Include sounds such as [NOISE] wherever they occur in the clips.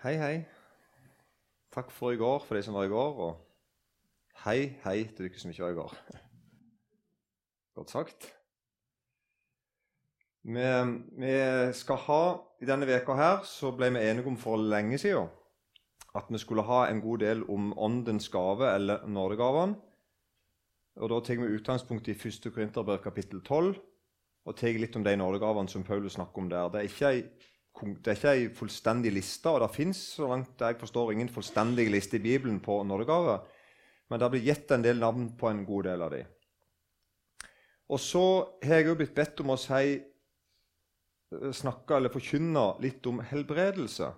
Hei, hei. Takk for i går, for de som var i går. Og hei, hei til dere som ikke var i går. [LAUGHS] Godt sagt. Vi, vi skal ha, I denne veka her så ble vi enige om for lenge siden at vi skulle ha en god del om åndens gave, eller nådegavene. Og Da tar vi utgangspunkt i 1. Korinterbrev kapittel 12 og tar litt om de nådegavene som Paulus snakker om der. Det er ikke ei det er ikke ei fullstendig liste, og det fins så langt jeg forstår, ingen fullstendig liste i Bibelen på nådegaver. Men det blir gitt en del navn på en god del av dem. Og så har jeg jo blitt bedt om å si, snakke eller forkynne litt om helbredelse.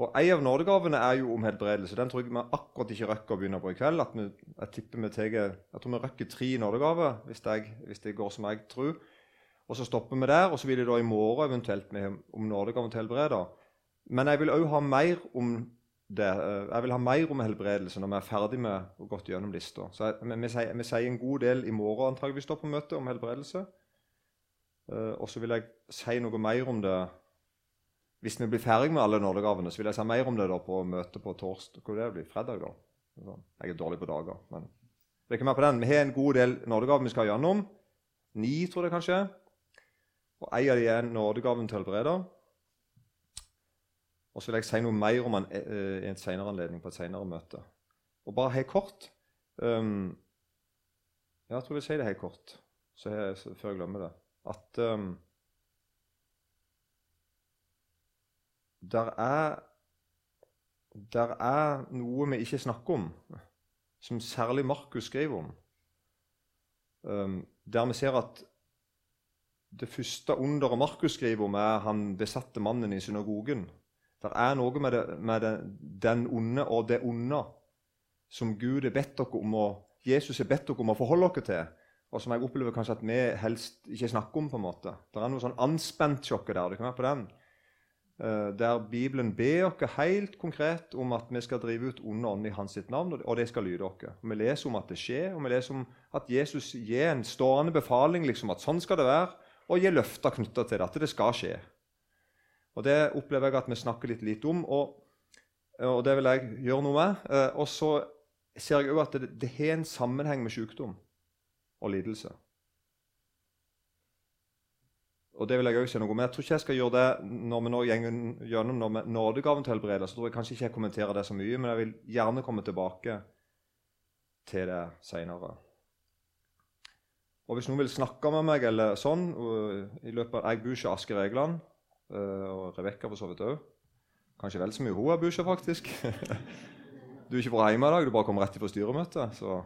Og En av nådegavene er jo om helbredelse. Den tror jeg vi akkurat ikke rekker å begynne på i kveld. Vi, jeg vi teger, jeg tror vi rekker tre nådegaver hvis, hvis det går som jeg tror. Og Så stopper vi der, og så vil jeg da i morgen eventuelt med om nådegaven til helbreder. Men jeg vil òg ha mer om det. Eh, jeg vil ha mer om helbredelse når vi er ferdig med å gått gjennom lista. Så jeg, vi, vi, sier, vi, sier, en god del i morgen antageligvis da på møtet om helbredelse. Uh, og så vil jeg si noe mer om det hvis vi blir ferdig med alle nådegavene. Så vil jeg si mer om det da på møtet på torsdag. Hvor det blir fredag, da. Jeg er dårlig på dager. men det er ikke mer på den. Vi har en god del nådegaver vi skal gjennom. Ni, tror jeg kanskje. Og En av de er nådegaven til helbreder. Og så vil jeg si noe mer om den eh, i en senere anledning, på et senere møte. Og bare helt kort um, Ja, jeg tror jeg vil si det helt kort så jeg, før jeg glemmer det. At um, der er der er noe vi ikke snakker om, som særlig Markus skriver om. Um, der vi ser at det første underet Markus skriver om, er han besatte mannen i synagogen. Det er noe med, det, med det, den onde og det onde som Gud har bedt dere om å, Jesus har bedt dere om å forholde dere til, og som jeg opplever kanskje at vi helst ikke snakker om. på en måte. Det er noe sånn anspent-sjokket der. det kan være på den. Uh, der Bibelen ber oss helt konkret om at vi skal drive ut onde ånd i hans sitt navn, og det skal lyde oss. Vi leser om at det skjer, og vi leser om at Jesus gir en stående befaling liksom at sånn skal det være og gi løfter knytta til det, at det skal skje. Og Det opplever jeg at vi snakker litt lite om, og, og det vil jeg gjøre noe med. Eh, og så ser jeg òg at det, det har en sammenheng med sykdom og lidelse. Og det vil jeg også si noe om. Jeg tror ikke jeg skal gjøre det når vi nå går gjennom nådegaven til helbredelse. tror jeg kanskje ikke jeg kommenterer det så mye, men jeg vil gjerne komme tilbake til det seinere. Og hvis noen vil snakke med meg eller sånn i løpet av, Jeg bor ikke Asker Egeland, eh, og Rebekka for så vidt òg. Kanskje vel så mye hun er ikke, faktisk. [LAUGHS] Du er ikke fra hjemme i dag, du bare kommer rett fra styremøtet. Så.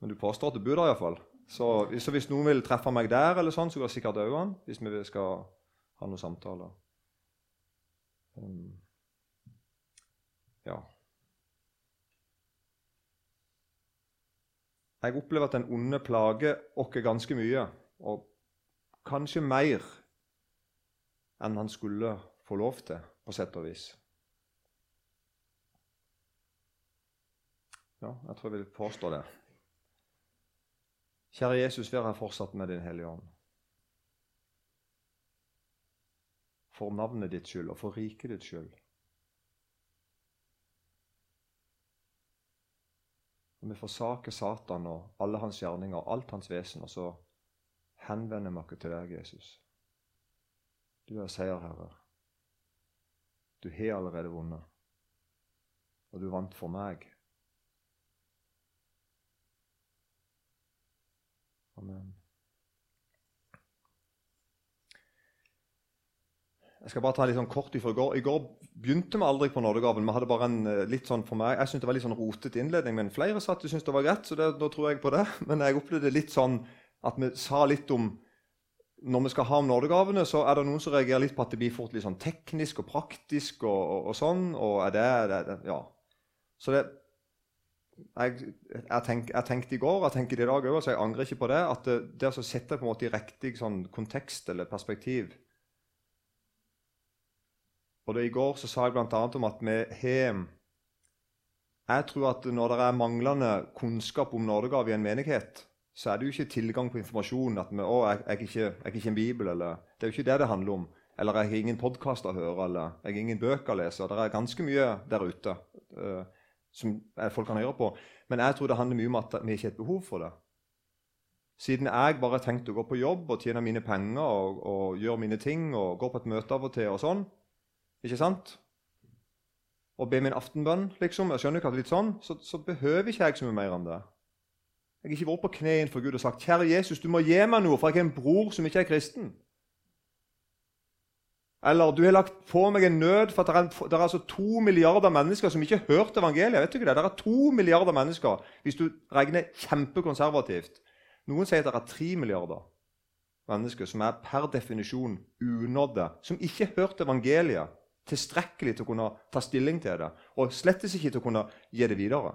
Men du påstår at du bor der iallfall. Så, så hvis noen vil treffe meg der, eller sånn, så går det sikkert òg an. Hvis vi skal ha noen samtaler. Um, ja. Jeg opplever at den onde plager oss ganske mye, og kanskje mer enn han skulle få lov til, på sett og vis. Ja, jeg tror jeg vil påstå det. Kjære Jesus, vær her fortsatt med Din Hellige Ånd. For navnet ditt skyld og for riket ditt skyld. Og vi forsaker Satan og alle hans gjerninger alt hans vesen, og så henvender vi oss til deg, Jesus. Du er seierherre. Du har allerede vunnet, og du vant for meg. Amen. Jeg skal bare ta litt sånn kort ifra i går. I går begynte vi aldri på nådegaven. Vi hadde bare en eh, litt sånn for meg, Jeg syntes det var litt sånn rotete innledning, men flere satt og syntes det var greit. så det, da tror jeg på det. [LAUGHS] Men jeg opplevde litt sånn at vi sa litt om Når vi skal ha om nådegavene, så er det noen som reagerer litt på at det blir fort litt sånn teknisk og praktisk og, og, og sånn. og er det, det, det, ja. Så det jeg, jeg, tenk, jeg, tenkte i går, jeg tenker i dag òg, så jeg angrer ikke på det. At det, det å sette på en måte i riktig sånn kontekst eller perspektiv og det I går så sa jeg bl.a. om at vi har Jeg tror at når det er manglende kunnskap om nådegave i en menighet, så er det jo ikke tilgang på informasjon. at vi, å, jeg, jeg, er ikke, jeg er ikke en bibel, eller, Det er jo ikke det det handler om. Eller jeg har ingen podkast å høre, eller jeg har ingen bøker å lese. Det er ganske mye der ute uh, som folk kan høre på. Men jeg tror det handler mye om at vi ikke har et behov for det. Siden jeg bare har tenkt å gå på jobb og tjene mine penger og, og gjøre mine ting og gå på et møte av og til og sånn, ikke sant? Og be min aftenbønn, liksom, jeg skjønner ikke at det er litt sånn, så, så behøver ikke jeg så mye mer enn det. Jeg har ikke vært på kne innenfor Gud og sagt 'Kjære Jesus, du må gi meg noe, for jeg har en bror som ikke er kristen'. Eller 'Du har lagt på meg en nød, for det er, det er altså to milliarder mennesker som ikke har hørt evangeliet'. Vet du ikke Det Det er to milliarder mennesker, hvis du regner kjempekonservativt. Noen sier at det er tre milliarder mennesker som er per definisjon unådde, som ikke har hørt evangeliet tilstrekkelig til å kunne ta stilling til det, og slettes ikke til å kunne gi det videre.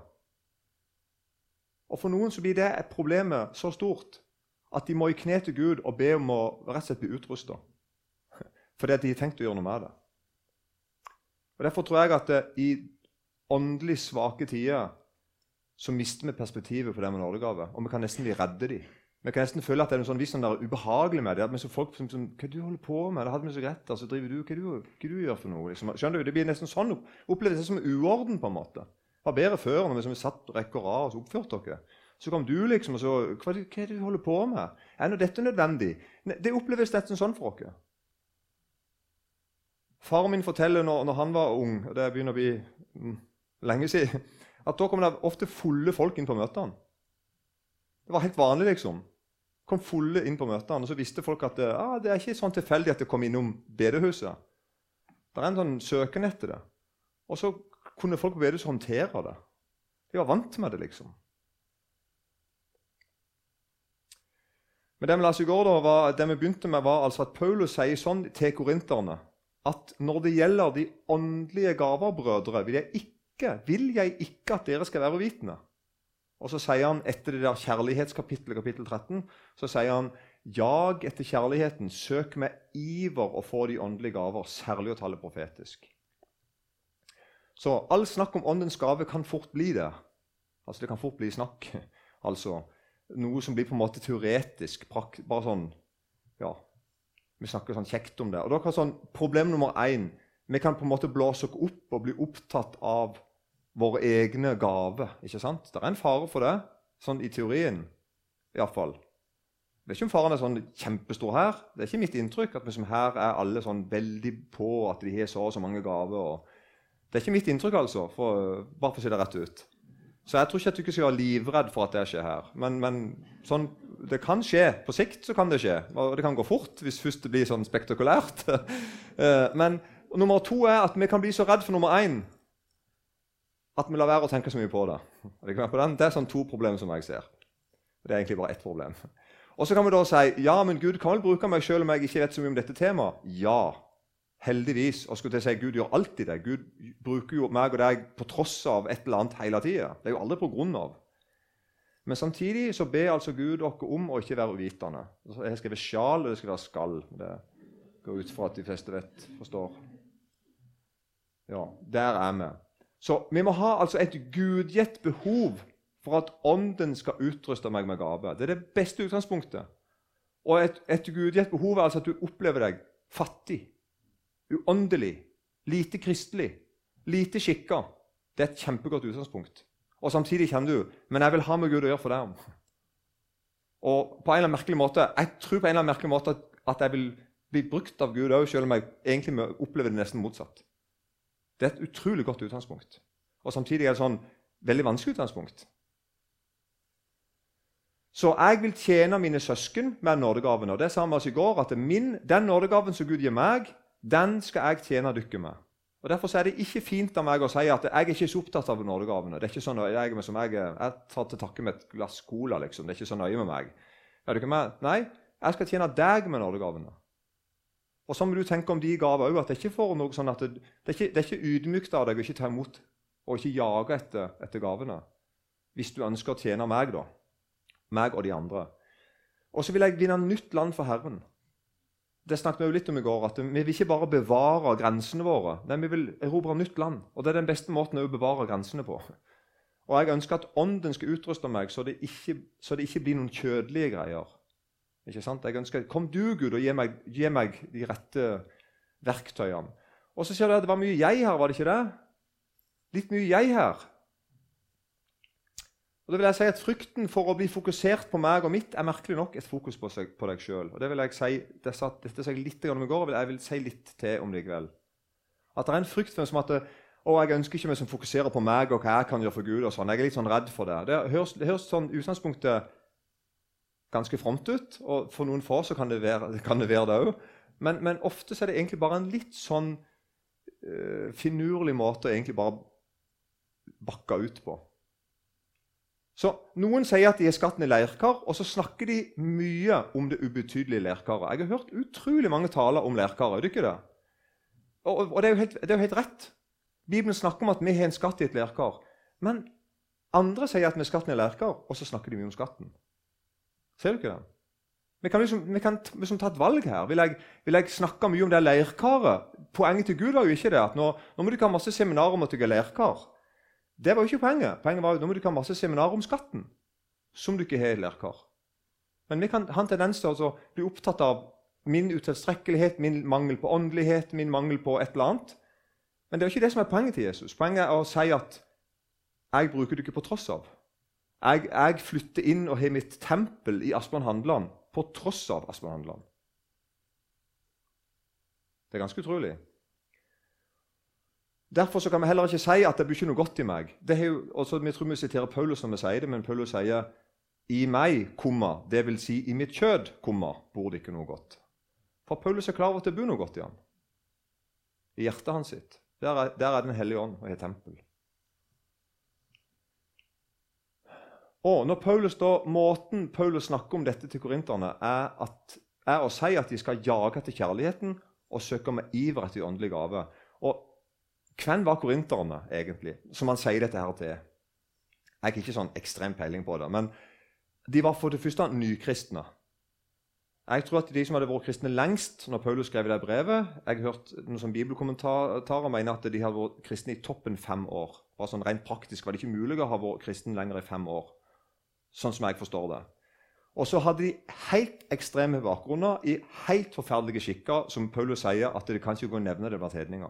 Og For noen så blir det et problemet så stort at de må i kne til Gud og be om å rett og slett bli utrusta. [LAUGHS] Fordi de har tenkt å gjøre noe med det. Og Derfor tror jeg at det, i åndelig svake tider så mister vi perspektivet på det med nådegave. Og vi kan nesten bli redde dem. Vi kan nesten føle at det er noe sånn, sånn der ubehagelig med det. At vi så folk som, som, Hva du holder på med? Det hadde vi så greit. altså driver du, Hva du, hva du gjør for noe? Liksom. Skjønner du? Det blir nesten sånn oppleves det som uorden. på en måte. Var bedre før, når vi som satt rekke og rad og oppførte dere. Så kom du liksom og så Hva, hva er det du holder på med? Er nå dette nødvendig? Det oppleves nesten sånn for oss. Faren min forteller når, når, han var ung, og det begynner å bli mm, lenge siden, at da kom det ofte fulle folk inn på møtene. Det var helt vanlig, liksom kom fulle inn på møtene. Og så visste folk at ah, det er ikke sånn tilfeldig at det kom innom bedehuset. Det er en sånn søken etter det. Og så kunne folk på bedehuset håndtere det. De var vant med det, liksom. Men det vi leste i går, da, var, det vi begynte med, var altså at Paulus sier sånn til korinterne at når det gjelder de åndelige gaver, brødre, vil jeg ikke, vil jeg ikke at dere skal være uvitende. Og så sier han etter det der kjærlighetskapittelet, kapittel 13, så sier han Jag etter kjærligheten, søk med iver å få de åndelige gaver, særlig å tale profetisk. Så all snakk om åndens gave kan fort bli det. Altså Det kan fort bli snakk. [LAUGHS] Altså Noe som blir på en måte teoretisk. bare sånn Ja, vi snakker sånn kjekt om det. Og da kan sånn, Problem nummer én Vi kan på en måte blåse oss opp og bli opptatt av våre egne gaver. ikke sant? Det er en fare for det, sånn i teorien iallfall. Jeg vet ikke om faren er sånn kjempestor her. Det er ikke mitt inntrykk at vi som her er alle sånn veldig på at de har så og så mange gaver. det er ikke mitt inntrykk, altså, for, bare for å si det rett ut. Så jeg tror ikke at du ikke skal være livredd for at det skjer her. Men, men sånn, det kan skje. På sikt så kan det skje. Og det kan gå fort hvis først det blir sånn spektakulært. [LAUGHS] Eh, men nummer to er at vi kan bli så redd for nummer én at vi lar være å tenke så mye på det. Det er sånn to problemer som jeg ser. Det er egentlig bare ett problem. Og så kan vi da si ja, men Gud kan vel bruke meg selv om jeg ikke vet så mye om dette temaet. Ja, heldigvis. Og skulle jeg si Gud gjør alltid det. Gud bruker jo meg og deg på tross av et eller annet hele tida. Det er jo aldri på grunn av. Men samtidig så ber altså Gud dere om å ikke være uvitende. Jeg har skrevet 'sjal', og det skal være 'skal'. Det går ut fra at de fleste vet, forstår. Ja, der er vi. Så vi må ha altså et gudgitt behov for at Ånden skal utruste meg med gave. Det er det beste utgangspunktet. Og et, et gudgitt behov er altså at du opplever deg fattig, uåndelig, lite kristelig, lite skikka. Det er et kjempegodt utgangspunkt. Og samtidig kjenner du men jeg vil ha med Gud å gjøre for deg. Og på en eller annen merkelig måte, Jeg tror på en eller annen merkelig måte at, at jeg vil bli brukt av Gud òg, selv om jeg egentlig opplever det nesten motsatt. Det er et utrolig godt utgangspunkt. Og samtidig er det sånn veldig vanskelig utgangspunkt. Så jeg vil tjene mine søsken med nådegaven. Og det sa vi oss i går, at min, den nådegaven som Gud gir meg, den skal jeg tjene dere med. Og Derfor er det ikke fint av meg å si at jeg er ikke så opptatt av nådegavene. Det er ikke sånn at jeg, som jeg, jeg tar til takke med et glass cola. liksom. Det er ikke så nøye med meg. Er du ikke med? Nei, jeg skal tjene deg med nådegavene. Og så må du tenke om de gaver òg. Det, sånn det, det, det, er ikke ydmykt av deg å ikke ta imot og ikke jage etter, etter, gavene. Hvis du ønsker å tjene meg, da. Meg og de andre. Og så vil jeg vinne nytt land for Herren. Det snakket vi jo litt om i går, at Vi vil ikke bare bevare grensene våre, men vi vil erobre nytt land. Og Det er den beste måten å bevare grensene på. Og Jeg ønsker at Ånden skal utruste meg, så det ikke, så det ikke blir noen kjødelige greier. Ikke sant? Jeg ønsker, Kom du, Gud, og gi meg, gi meg de rette verktøyene. Og så sier du at det var mye jeg her, var det ikke det? Litt mye jeg her. Og det vil jeg si at Frykten for å bli fokusert på meg og mitt er merkelig nok et fokus på, seg, på deg sjøl. Det vil jeg si, det satt, dette sa jeg litt om i går, og jeg vil si litt til om det i. At det er en frykt som at å, jeg ønsker ikke meg som fokuserer på meg og hva jeg kan gjøre for Gud. og sånn. Jeg er litt sånn redd for det. Det høres, det høres sånn utgangspunktet ganske fromt ut, og for noen få så kan det være det, være det òg. Men, men, ofte så er det egentlig bare en litt sånn uh, finurlig måte å egentlig bare bakke ut på. Så Noen sier at de er skatten i leirkar, og så snakker de mye om det ubetydelige leirkaret. Jeg har hørt utrolig mange taler om leirkaret. Er det ikke det? Og, og det, er helt, det, er jo helt, rett. Bibelen snakker om at vi har en skatt i et leirkar. Men andre sier at vi er skatten i leirkar, og så snakker de mye om skatten. Ser du ikke det? Vi kan liksom, vi kan liksom ta et valg her. Vil jeg, vil jeg, snakke mye om det leirkaret? Poenget til Gud var jo ikke det at nå, nå må du ikke ha masse seminarer om at du er leirkar. Det var jo ikke poenget. Poenget var at nå må du ikke ha masse seminarer om skatten, som du ikke har i leirkar. Men vi kan ha en tendens til å bli opptatt av min utilstrekkelighet, min mangel på åndelighet, min mangel på et eller annet. Men det er jo ikke det som er poenget til Jesus. Poenget er å si at 'jeg bruker det ikke på tross av'. Jeg, jeg flytter inn og har mitt tempel i Asbjørn Handeland på tross av Asbjørn Handeland. Det er ganske utrolig. Derfor kan vi heller ikke si at det blir ikke noe godt i meg. Det er jo, også, vi tror vi siterer Paulus når vi sier det, men Paulus sier i meg, komma, det vil si i mitt kjød, komma, bor det ikke noe godt. For Paulus er klar over at det bor noe godt i ham. I hjertet hans sitt. Der er, der er Den hellige ånd og har tempel. Og når Paulus da, Måten Paulus snakker om dette til korinterne, er, at, er å si at de skal jage etter kjærligheten og søke med iver etter åndelig gave. Og hvem var korinterne egentlig, som han sier dette her til? Jeg har ikke sånn ekstrem peiling på det, men de var for det første nykristne. Jeg tror at de som hadde vært kristne lengst når Paulus skrev det brevet Jeg har hørt noen sånn bibelkommentarer mene at de hadde vært kristne i toppen fem år. Bare sånn Rent praktisk var det ikke mulig å ha vært kristen lenger i fem år. Sånn som jeg forstår det. Og så hadde de helt ekstreme bakgrunner i helt forferdelige skikker, som Paulus sier at det kan ikke gå å nevne det blant hedninger.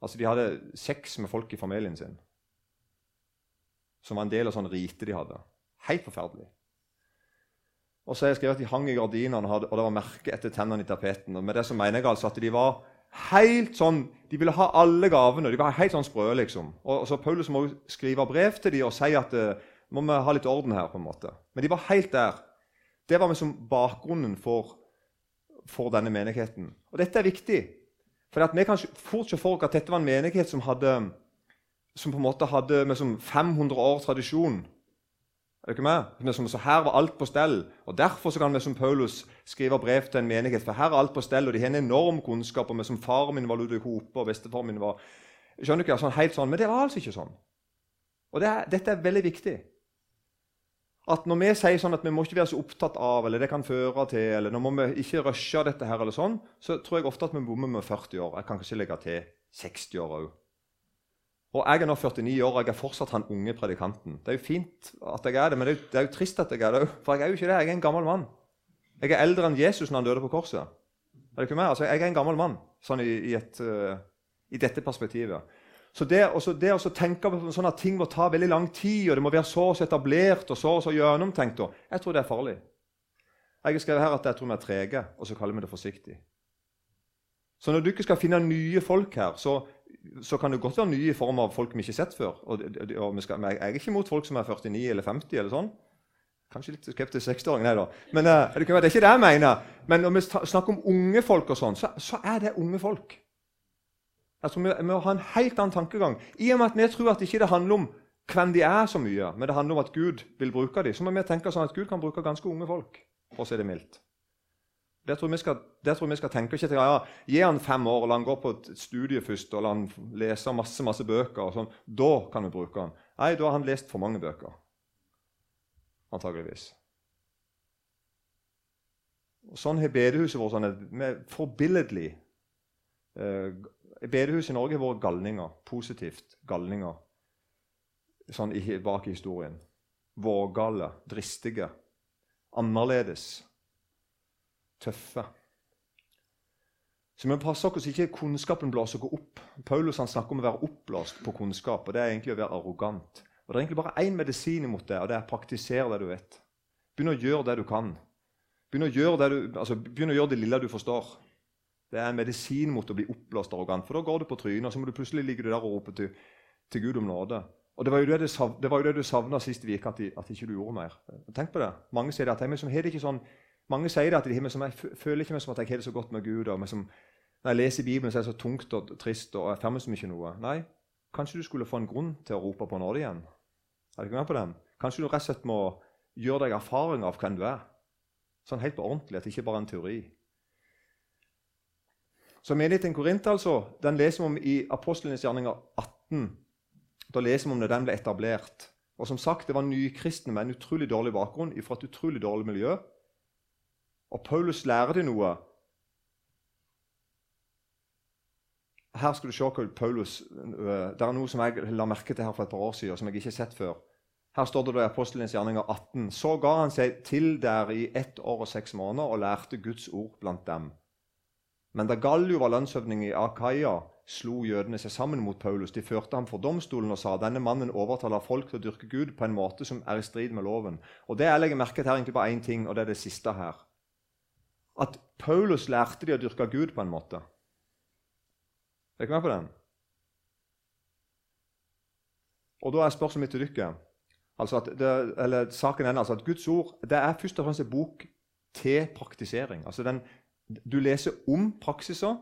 Altså, De hadde sex med folk i familien sin, som var en del av sånn rite de hadde. Helt forferdelig. Og så har jeg skrevet at De hang i gardinene, og det var merke etter tennene i tapeten. Og med det så mener jeg altså at de var helt sånn, De ville ha alle gavene. De var helt sånn sprø, liksom. Og, så Paulus må skrive brev til dem og si at uh, må vi ha litt orden her. på en måte. Men de var helt der. Det var liksom bakgrunnen for, for denne menigheten. Og dette er viktig. For Vi kan fort se for oss at dette var en menighet som hadde som på en måte hadde liksom 500 år tradisjon. Er du ikke med? Så Her var alt på stell. og Derfor kan vi som Paulus skrive brev til en menighet. For her er alt på stell, og de har en enorm kunnskap. og som Faren min var Ludvig Hope, og bestefaren min var skjønner du ikke, sånn, helt sånn, Men det var altså ikke sånn. Og det er, Dette er veldig viktig at når vi sier sånn at vi må ikke være så opptatt av, eller det kan føre til, eller nå må vi ikke rushe dette her, eller sånn, så tror jeg ofte at vi bommer med 40 år. Jeg kan kanskje legge til 60 år òg. Og jeg er nå 49 år, og jeg er fortsatt han unge predikanten. Det er jo fint at jeg er det, men det er jo, det er jo trist at jeg er det òg. For jeg er jo ikke det. Jeg er en gammel mann. Jeg er eldre enn Jesus når han døde på korset. Er det ikke meg? Altså, jeg er en gammel mann sånn i, i, et, uh, i dette perspektivet. Så det, også, det å tenke på sånn at ting må ta veldig lang tid, og det må være så og så etablert og så og så gjennomtenkt Jeg tror det er farlig. Jeg har skrevet her at jeg tror vi er trege, og så kaller vi det forsiktig. Så når du ikke skal finne nye folk her, så, så kan det godt være nye i form av folk vi ikke har sett før. Og, og skal, jeg er ikke imot folk som er 49 eller 50 eller sånn. Kanskje litt skeptisk 60-åring, nei da. Men uh, det, er ikke det jeg mener. Men når vi snakker om unge folk, og sånn, så, så er det unge folk. Altså, vi, må ha en helt annen tankegang. I og med at vi tror at det ikke handler om hvem de er så mye, men det handler om at Gud vil bruke dem, så må vi tenke sånn at Gud kan bruke ganske unge folk. for å si det mildt. Det tror, skal, det tror vi skal tenke. ikke til, ja, Gi han fem år, og la han gå på et studie først og la han lese masse masse bøker. og sånn. Da kan vi bruke han. Nei, da har han lest for mange bøker. Antageligvis. Og sånn har bedehuset vårt sånn, forbilledlig eh, Bedehus i Norge har vært galninger. Positivt galninger sånn bak i historien. Vågale, dristige, annerledes, tøffe. Så vi må passe oss ikke kunnskapen blåser oss opp. Paulus snakker om å være oppblåst på kunnskap, og det er egentlig å være arrogant. Og Det er egentlig bare én medisin imot det, og det er praktisere det du vet. Begynn å gjøre det du kan. Begynn å altså, å gjøre det lille du forstår. Det er en medisin mot å bli oppblåst arrogant. For da går du på trynet, og så må du plutselig ligge der og rope til, til Gud om nåde. Og Det var jo det, det, det, det du savna sist uke, at, at ikke du gjorde mer. Tenk på det. Mange sier det at jeg, som har det ikke sånn, mange sier det at de, som, jeg føler ikke meg som at jeg har det så godt med Gud. og som, Når jeg leser Bibelen, så er det så tungt og trist og jeg meg så mye noe. Nei, kanskje du skulle få en grunn til å rope på nåde igjen. Er du ikke med på den? Kanskje du rett og slett må gjøre deg erfaring av hvem du er. Sånn helt på ordentlig, at det ikke bare er en teori. Så Menigheten Korint altså, den leser vi om i Apostlenes gjerninger 18. Da leser vi om når den ble etablert. Og som sagt, Det var nykristne med en utrolig dårlig bakgrunn fra et utrolig dårlig miljø. Og Paulus lærer dem noe. Her skal du se hva Paulus, øh, Det er noe som jeg la merke til her for et par år siden, som jeg ikke har sett før. Her står det da i Apostelens gjerninger 18. Så ga han seg til der i ett år og seks måneder og lærte Guds ord blant dem. Men da Gallio var landshøvding i Akaia, slo jødene seg sammen mot Paulus. De førte ham for domstolen og sa denne mannen overtaler folk til å dyrke Gud på en måte som er i strid med loven. Og det Jeg legger merke til her egentlig bare én ting, og det er det siste her. At Paulus lærte de å dyrke Gud på en måte. Er dere med på den? Og Da er spørsmålet mitt til dere Altså det, eller saken er altså at Guds ord det er først og fremst en bok til praktisering. Altså den, du leser om praksiser,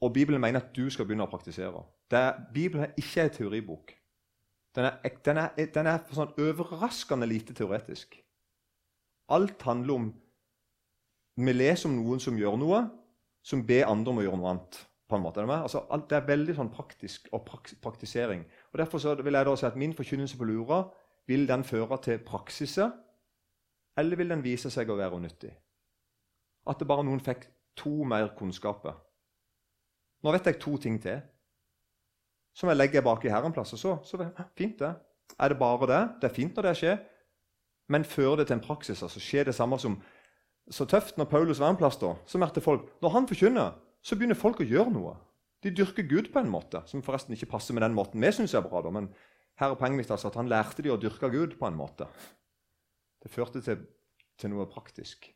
og Bibelen mener at du skal begynne å praktisere. Er, Bibelen er ikke en teoribok. Den er, den er, den er sånn overraskende lite teoretisk. Alt handler om Vi leser om noen som gjør noe, som ber andre om å gjøre noe annet. på en måte. Altså, alt, det er veldig sånn praktisk og praktisering. Og Derfor vil jeg da si at min forkynnelse på Lura vil den føre til praksiser, eller vil den vise seg å være unyttig? At det bare noen fikk to mer kunnskaper. Nå vet jeg to ting til som jeg legger bak i plass. Og så, så fint det. Er det bare det? Det er fint når det skjer. Men fører det til en praksis, altså skjer det samme som Så tøft når Paulus var en plass, da, så merket folk Når han forkynner, så begynner folk å gjøre noe. De dyrker Gud på en måte, som forresten ikke passer med den måten vi syns er bra. da, men her er poenget mitt altså at han lærte de å dyrke Gud på en måte. Det førte til, til noe praktisk.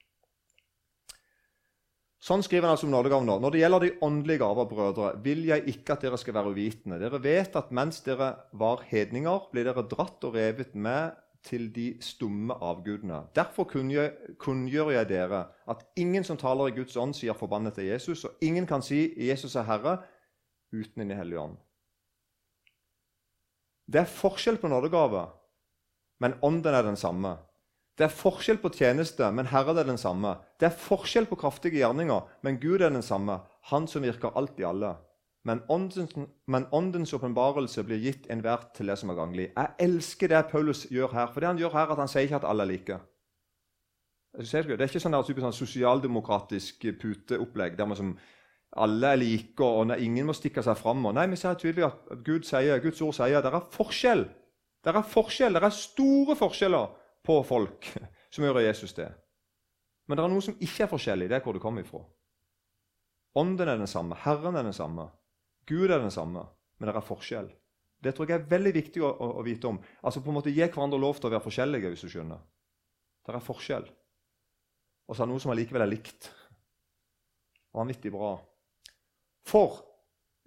Sånn skriver han altså om nådegavene. nå. Når det gjelder de åndelige gaver, brødre, vil jeg ikke at dere skal være uvitende. Dere vet at mens dere var hedninger, ble dere dratt og revet med til de stumme avgudene. Derfor kunngjør jeg dere at ingen som taler i Guds ånd, sier forbannet til Jesus, og ingen kan si 'Jesus er Herre' uten Den hellige ånd. Det er forskjell på nådegave, men ånden er den samme. Det er forskjell på tjeneste, men Herren er den samme. Det er forskjell på kraftige gjerninger, men Gud er den samme, Han som virker alt i alle. Men åndens, men åpenbarelse blir gitt enhver til det som er ganglig. Jeg elsker det Paulus gjør her. For det han gjør her, at han sier ikke at alle er like. Det er ikke sånn, der, sånn sosialdemokratisk puteopplegg der man som alle er like, og ingen må stikke seg fram. Nei, vi ser tydelig at Gud sier, Guds ord sier at det er forskjell. Det er forskjell, det er store forskjeller på folk [LAUGHS] som gjør Jesus det. Men det er noe som ikke er forskjellig. Det er hvor det kommer ifra. Ånden er den samme, Herren er den samme, Gud er den samme, men det er forskjell. Det tror jeg er veldig viktig å, å, å vite om. Altså på en måte Gi hverandre lov til å være forskjellige, hvis du skjønner. Det er forskjell. Og så er det noe som allikevel er likt. Vanvittig bra. For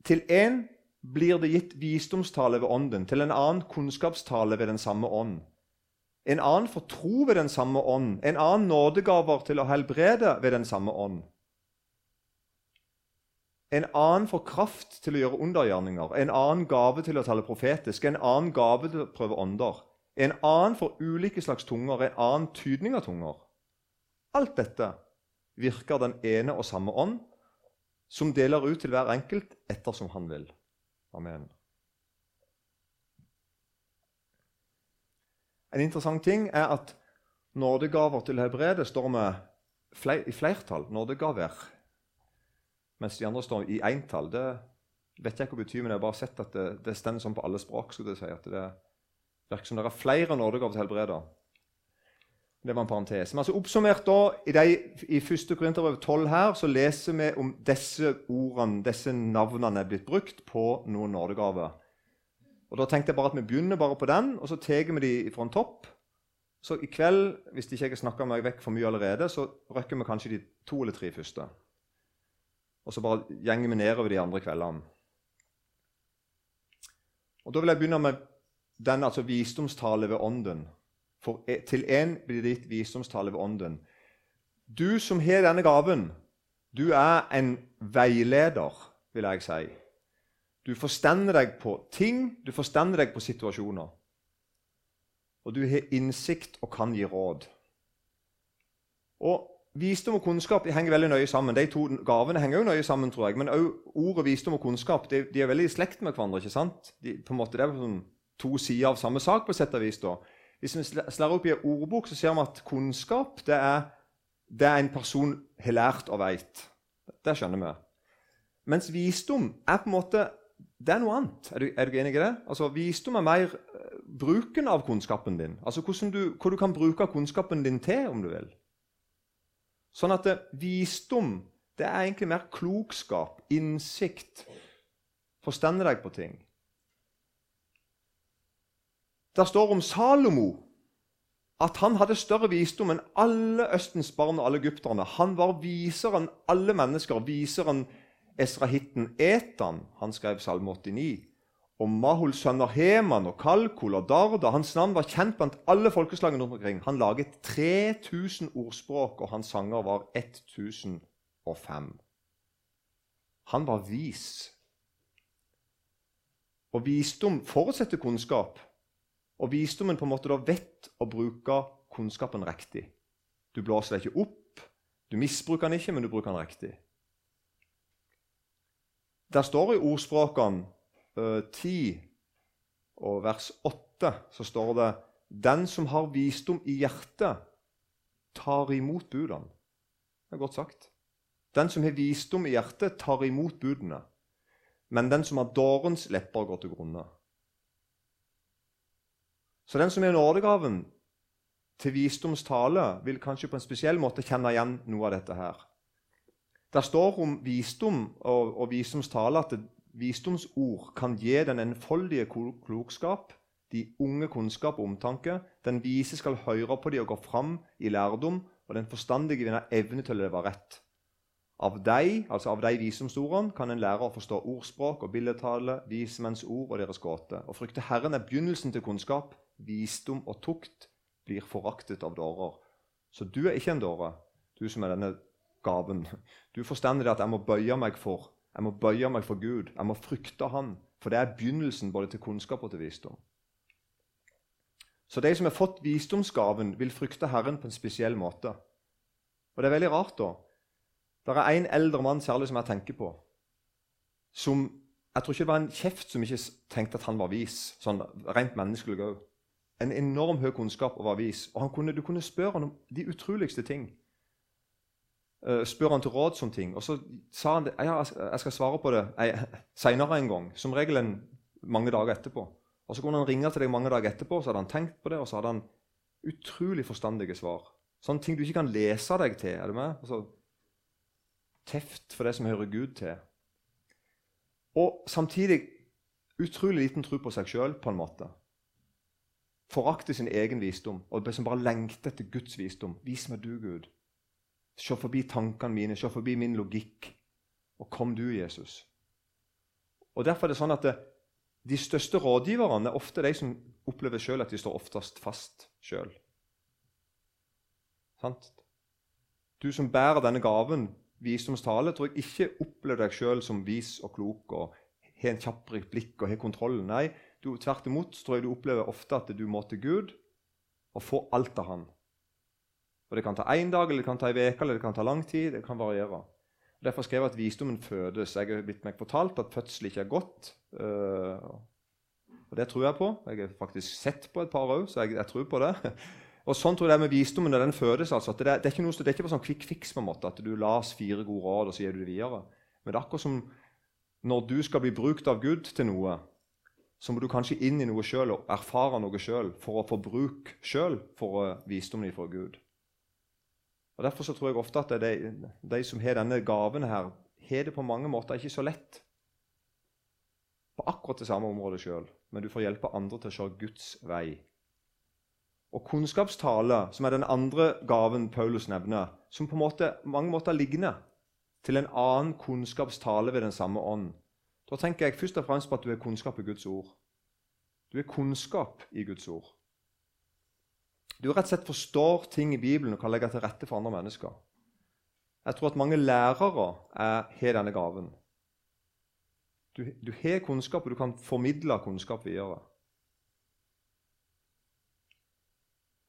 til én blir det gitt visdomstale ved ånden, til en annen kunnskapstale ved den samme ånd. En annen får tro ved den samme ånd, en annen nådegaver til å helbrede ved den samme ånd. En annen får kraft til å gjøre undergjerninger, en annen gave til å tale profetisk, en annen gave til å prøve ånder. En annen får ulike slags tunger, en annen tydning av tunger. Alt dette virker den ene og samme ånd, som deler ut til hver enkelt ettersom han vil. Amen. En interessant ting er at nådegaver til helbrede står med i flertall. Nådegaver. Mens de andre står i entall. Det vet jeg ikke hva betyr, men jeg har bare sett at det, det står sånn på alle språk. skulle jeg si, at det virker som det er flere nådegaver til helbrede. Det var en parentes. Men altså Oppsummert da, i, de, i 1. Korinterbrev 12 her, så leser vi om disse ordene, disse navnene er blitt brukt på noen nådegaver. Og Da tenkte jeg bare at vi begynner bare på den, og så tar vi de fra en topp. Så i kveld, hvis ikke jeg har snakka meg vekk for mye allerede, så røkker vi kanskje de to eller tre første. Og så bare gjenger vi nedover de andre kveldene. Og Da vil jeg begynne med den altså visdomstale ved Ånden. For e, til én blir det ditt visdomstale ved Ånden. Du som har denne gaven, du er en veileder, vil jeg si. Du forstender deg på ting, du forstender deg på situasjoner. Og du har innsikt og kan gi råd. Og Visdom og kunnskap henger veldig nøye sammen. De to gavene henger jo nøye sammen, tror jeg. Men òg ordet visdom og kunnskap de, de, er veldig i slekt med hverandre. ikke sant? De, på en måte, det er sånn to sider av samme sak. på sett og vis da. Hvis vi slår opp i en ordbok, så ser vi at kunnskap det er det en person har lært og veit. Det skjønner vi. Mens visdom er på en måte det er noe annet. Er du, er du enig i det? Altså, Visdom er mer uh, bruken av kunnskapen din. Altså du, Hva du kan bruke kunnskapen din til, om du vil. Sånn at det, visdom det er egentlig mer klokskap, innsikt, forstande deg på ting. Det står om Salomo at han hadde større visdom enn alle Østens barn og alle egypterne. Han var visere enn alle mennesker, visere enn esrahitten Etan. Han skrev Salme 89 og Mahuls sønner Heman og Kalkol og Darda. Hans navn var kjent blant alle folkeslagene omkring. Han laget 3000 ordspråk, og hans sanger var 1005. Han var vis. Og visdom forutsetter kunnskap. Og visdommen på en måte da vet å bruke kunnskapen riktig. Du blåser deg ikke opp, du misbruker den ikke, men du bruker den riktig. Der står i ordspråkene 10 eh, og vers 8 så står det Den som har visdom i hjertet, tar imot budene. Det er godt sagt. Den som har visdom i hjertet, tar imot budene. Men den som har dårens lepper, går til grunne. Så den som er nådegaven til visdomstale, vil kanskje på en spesiell måte kjenne igjen noe av dette her. Det står om visdom og, og visdomstale at Visdomsord kan gi den enfoldige klokskap, de unge kunnskap og omtanke. Den vise skal høre på de og gå fram i lærdom, og den forstandige vinner evne til å leve rett. Av de, altså av de visdomsordene kan en lære å forstå ordspråk og billedtale, vismenns ord og deres gåte. Å frykte Herren er begynnelsen til kunnskap. Visdom og tukt blir foraktet av dårer. Så du er ikke en dåre, du som er denne gaven. Du forstår at jeg må bøye meg for jeg må bøye meg for Gud. Jeg må frykte Han. For det er begynnelsen både til kunnskap og til visdom. Så de som har fått visdomsgaven, vil frykte Herren på en spesiell måte. Og det er veldig rart, da. Det er en eldre mann særlig som jeg tenker på. Som Jeg tror ikke det var en kjeft som ikke tenkte at han var vis. sånn rent menneskelig også. En enorm høy kunnskap og var vis. Og kunne, du kunne spørre han om de utroligste ting uh, spør han til råds om ting. Og så sa han det, ja, jeg skal svare på det [LAUGHS] seinere en gang. Som regel en, mange dager etterpå. Og så kunne han ringe til deg mange dager etterpå, så hadde han tenkt på det, og så hadde han utrolig forstandige svar. Sånne ting du ikke kan lese deg til. er du med? Altså, teft for det som hører Gud til. Og samtidig utrolig liten tro på seg sjøl, på en måte. Forakte sin egen visdom og som bare lengter etter Guds visdom. Vis meg du, Gud. Se forbi tankene mine, se forbi min logikk. Og kom du, Jesus. Og Derfor er det sånn at det, de største rådgiverne er ofte de som opplever selv at de står oftest fast sjøl. Du som bærer denne gaven, visdomstale, tror jeg ikke opplever deg sjøl som vis og klok og har en kjapp blikk og har kontroll. Nei, du, tvert imot tror jeg du opplever ofte at du må til Gud og få alt av Han. Og Det kan ta én dag, eller det kan ta ei uke, eller det kan ta lang tid. Det kan variere. Derfor skrev jeg at visdommen fødes. Jeg har blitt meg fortalt at fødsel ikke er godt. Uh, og Det tror jeg på. Jeg har faktisk sett på et par òg, så jeg, jeg, tror på det. [LAUGHS] Og Sånn tror jeg det er med visdommen når den fødes. altså. Det, det, er ikke noe, det er ikke bare sånn quick fix, på en måte, at du las fire gode råd, og så gir du det videre. Men det er akkurat som når du skal bli brukt av Gud til noe, så må du kanskje inn i noe sjøl og erfare noe sjøl for å få bruk sjøl for visdommen fra Gud. Og Derfor så tror jeg ofte at de, de som har denne gaven her, har det på mange måter ikke så lett på akkurat det samme området sjøl, men du får hjelpe andre til å se Guds vei. Og kunnskapstale, som er den andre gaven Paulus nevner, som på måte, mange måter ligner til en annen kunnskapstale ved den samme ånd, da tenker jeg først og fremst på at du har kunnskap i Guds ord. Du har kunnskap i Guds ord. Du rett og slett forstår ting i Bibelen og kan legge til rette for andre mennesker. Jeg tror at mange lærere har denne gaven. Du, du har kunnskap, og du kan formidle kunnskap videre.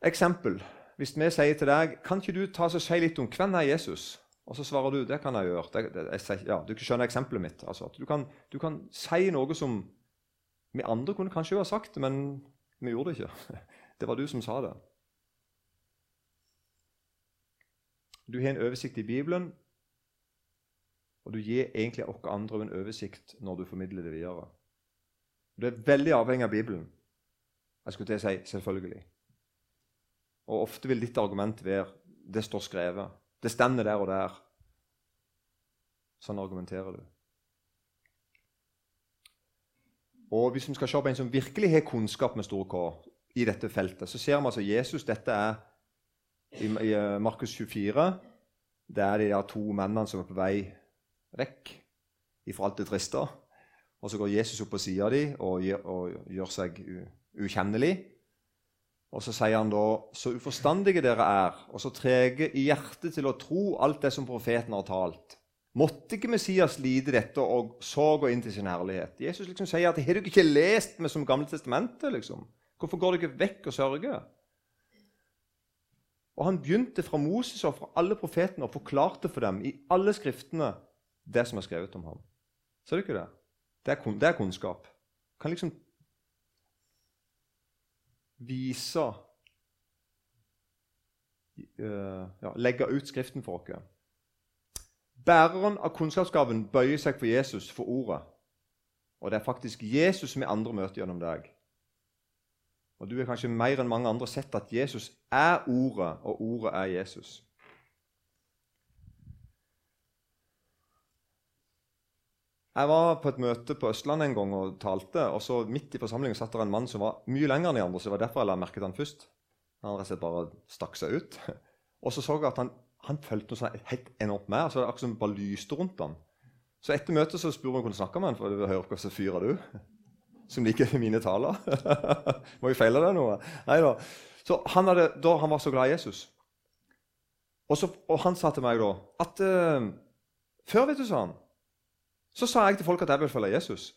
Eksempel. Hvis vi sier til deg kan ikke du ta og si litt om hvem er Jesus og så svarer du det kan jeg gjøre. Det, det, jeg, ja, du skjønner eksempelet mitt. Altså, du, kan, du, kan, si noe som vi andre kunne kanskje jo ha sagt, men vi gjorde det ikke. [LAUGHS] Det var du som sa det. Du har en oversikt i Bibelen, og du gir egentlig oss andre en oversikt når du formidler det videre. Du er veldig avhengig av Bibelen. Jeg skulle til å si selvfølgelig. Og ofte vil ditt argument være det står skrevet. Det stender der og der. Sånn argumenterer du. Og Hvis vi skal se på en som virkelig har kunnskap med stor K i dette feltet, så ser vi altså Jesus Dette er i, i eh, Markus 24. Det er de der to mennene som er på vei vekk ifra alt det triste. Og så går Jesus opp på sida av dem og, og, gjør seg ukjennelig. Og så sier han da så uforstandige dere er, og så trege i hjertet til å tro alt det som profeten har talt. Måtte ikke Messias lide dette og så gå inn til sin herlighet? Jesus liksom sier at har du ikke lest meg som Gamle testamentet? liksom? Hvorfor går du ikke vekk og sørger? Og Han begynte fra Moses og fra alle profetene og forklarte for dem i alle skriftene det som er skrevet om ham. Ser du ikke det? Det er, det er kunnskap. Kan liksom vise uh, ja, Legge ut Skriften for oss. Bæreren av kunnskapsgaven bøyer seg for Jesus, for ordet. Og det er faktisk Jesus som vi andre møter gjennom deg. Og du har kanskje mer enn mange andre sett at Jesus er ordet, og ordet er Jesus. Jeg var på et møte på Østlandet en gang og talte. og så Midt i forsamlingen satt det en mann som var mye lenger enn de andre. så det var derfor jeg la merke til han først. Han rett og slett bare stakk seg ut. [LAUGHS] Og så så jeg at han, han fulgte noe sånn helt enormt med. så det akkurat som bare lyste rundt ham. Så etter møtet så spurte jeg om jeg kunne snakke med han, for hører høre hva som fyrer du? Som liker [LAUGHS] mine taler. [LAUGHS] Må jeg feile det noe? Nei da. Så han, hadde, da, han var så glad i Jesus. Og, så, og han sa til meg da at uh, Før, vet du, sa han så sa jeg til folk at jeg vil følge Jesus.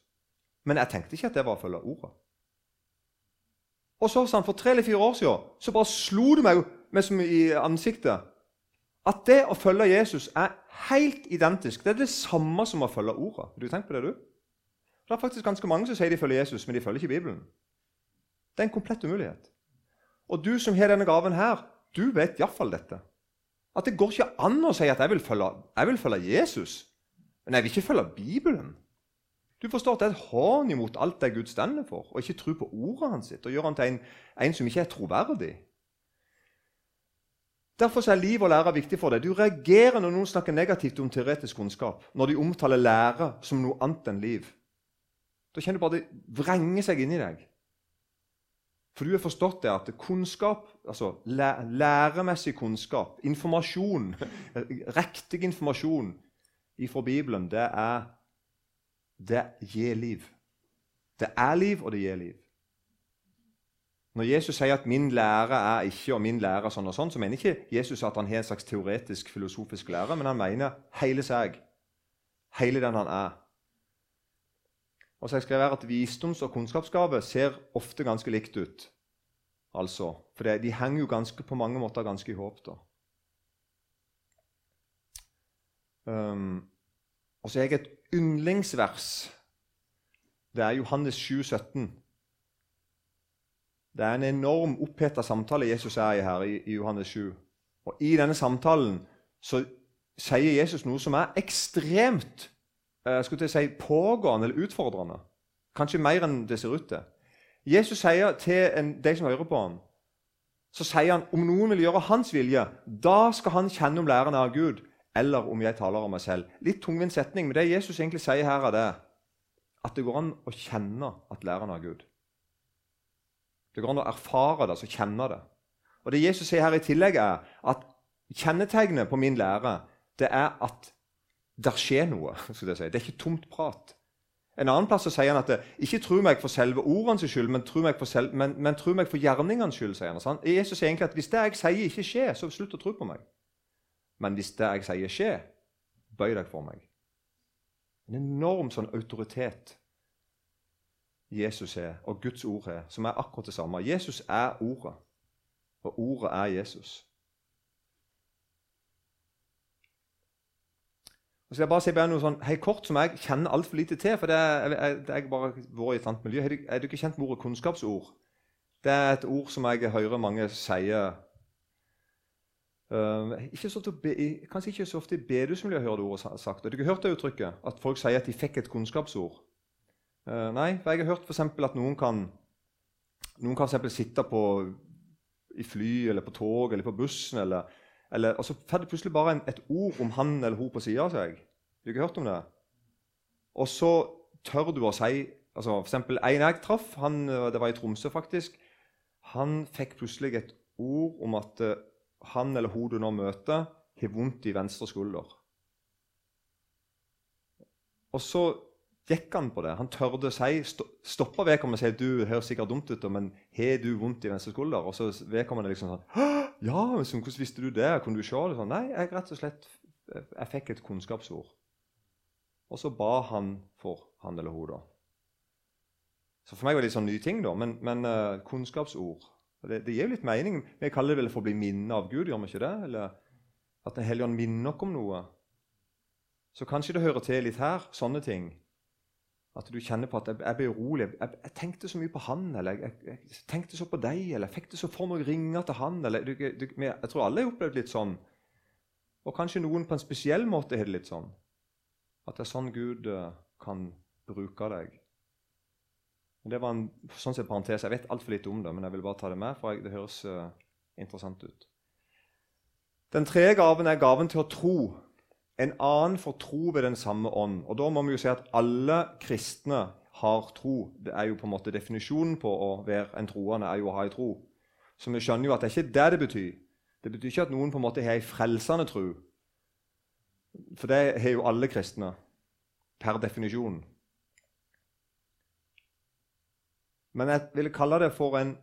Men jeg tenkte ikke at det var å følge ordet. Og så sa han for tre eller fire år siden så bare slo det meg som i ansiktet at det å følge Jesus er helt identisk. Det er det samme som å følge ordet. Har du tenkt på det, du? Det er faktisk ganske mange som sier de følger Jesus, men de følger ikke Bibelen. Det er en komplett umulighet. Og du som har denne gaven her, du vet iallfall dette. At det går ikke an å si at jeg vil følge, jeg vil følge Jesus. Men jeg vil ikke følge Bibelen. Du forstår at det er et hån imot alt det Gud stender for, og ikke tro på ordet hans sitt, og gjøre han til en, en som ikke er troverdig. Derfor er liv og lære viktig for deg. Du reagerer når noen snakker negativt om teoretisk kunnskap, når de omtaler lære som noe annet enn liv. Da kjenner du bare det vrenger seg inni deg. For du har forstått det at kunnskap, altså læremessig kunnskap, informasjon, [LAUGHS] riktig informasjon, ifra Bibelen, det er det gir liv. Det er liv, og det gir liv. Når Jesus sier at 'min lære er ikke' og 'min lære er sånn og sånn', så mener ikke Jesus at han har en slags teoretisk, filosofisk lære, men han mener hele seg. Hele den han er. Og så jeg skrevet at Visdoms- og kunnskapsgave ser ofte ganske likt ut. Altså, For de henger jo ganske, på mange måter ganske i håp. da. Um, og så har jeg et yndlingsvers. Det er Johannes 7, 17. Det er en enorm oppheta samtale Jesus er i her i, i Johannes 7. Og I denne samtalen så sier Jesus noe som er ekstremt eh, skulle å si, pågående eller utfordrende. Kanskje mer enn det ser ut til. Jesus sier til en, de som hører på ham, så sier han om noen vil gjøre hans vilje, da skal han kjenne om læreren er av Gud, eller om jeg taler om meg selv. Litt tungvint setning, men det Jesus egentlig sier her, er det at det går an å kjenne at læreren er av Gud. Det går an å erfare det, altså kjenne det. Og Det Jesus sier her i tillegg, er at kjennetegnet på min lære det er at det skjer noe. [LAUGHS] Si. Det er ikke tomt prat. En annen plass så sier han at det, ikke tro meg for selve ordenes skyld, men tro meg for, selv, men, men for gjerningenes skyld. sier han. Så Jesus sier egentlig at hvis det jeg sier, ikke skjer, så slutt å tro på meg. Men hvis det jeg sier, skjer, bøy deg for meg. En enorm sånn autoritet Jesus er, og Guds ord er, som er akkurat det samme. Jesus er Ordet, og Ordet er Jesus. Og så jeg bare si bare noe sånn, hei, kort som jeg kjenner altfor lite til. for det er, jeg, jeg bare vært i et annet miljø. Er du ikke kjent med ordet kunnskapsord? Det er et ord som jeg hører mange sier uh, ikke be, Kanskje ikke så ofte i bedehusmiljøet hører det ordet sagt. Har du ikke hørt det uttrykket? At folk sier at de fikk et kunnskapsord? Uh, nei, for jeg har hørt for at noen kan noen kan sitte på, i fly eller på tog eller på bussen eller eller, og så får det plutselig bare en, et ord om han eller hun på sida av seg. Du har ikke hørt om det? Og så tør du å si altså For eksempel en jeg traff, han, det var i Tromsø faktisk, han fikk plutselig et ord om at uh, han eller hun du nå møter, har vondt i venstre skulder. Og så gikk han på det. Han tørde å si, stoppa vedkommende og si du høres sikkert dumt ut, men har du vondt i venstre skulder? Og så vedkommende liksom sånn ja, men så, hvordan visste du det? Kunne du se det? Sånn, Nei, jeg rett og slett jeg fikk et kunnskapsord. Og så ba han for han eller hun. da. Så For meg var det litt sånn ny ting, da. Men, men uh, kunnskapsord det, det, gir jo litt mening. Vi kaller det vel for å bli minnet av Gud, gjør vi ikke det? Eller at Den hellige ånd minner oss om noe. Så kanskje det hører til litt her, sånne ting. At du kjenner på at jeg, jeg ble urolig. Jeg, jeg, tenkte så mye på han, eller jeg, jeg, tenkte så på deg, eller jeg fikk det så for meg å ringe til han. Eller, du, du, jeg tror alle har opplevd litt sånn. Og kanskje noen på en spesiell måte har det litt sånn. At det er sånn Gud uh, kan bruke deg. Det var en sånn sett parentes. Jeg vet altfor lite om det, men jeg vil bare ta det med, for det høres uh, interessant ut. Den tredje gaven er gaven til å tro. En annen får tro ved den samme ånd. Og Da må vi jo si at alle kristne har tro. Det er jo på en måte Definisjonen på å være en troende er jo å ha en tro. Så vi skjønner jo at det er ikke det det betyr. Det betyr ikke at noen på en måte har en frelsende tro. For det har jo alle kristne per definisjon. Men jeg vil kalle det for en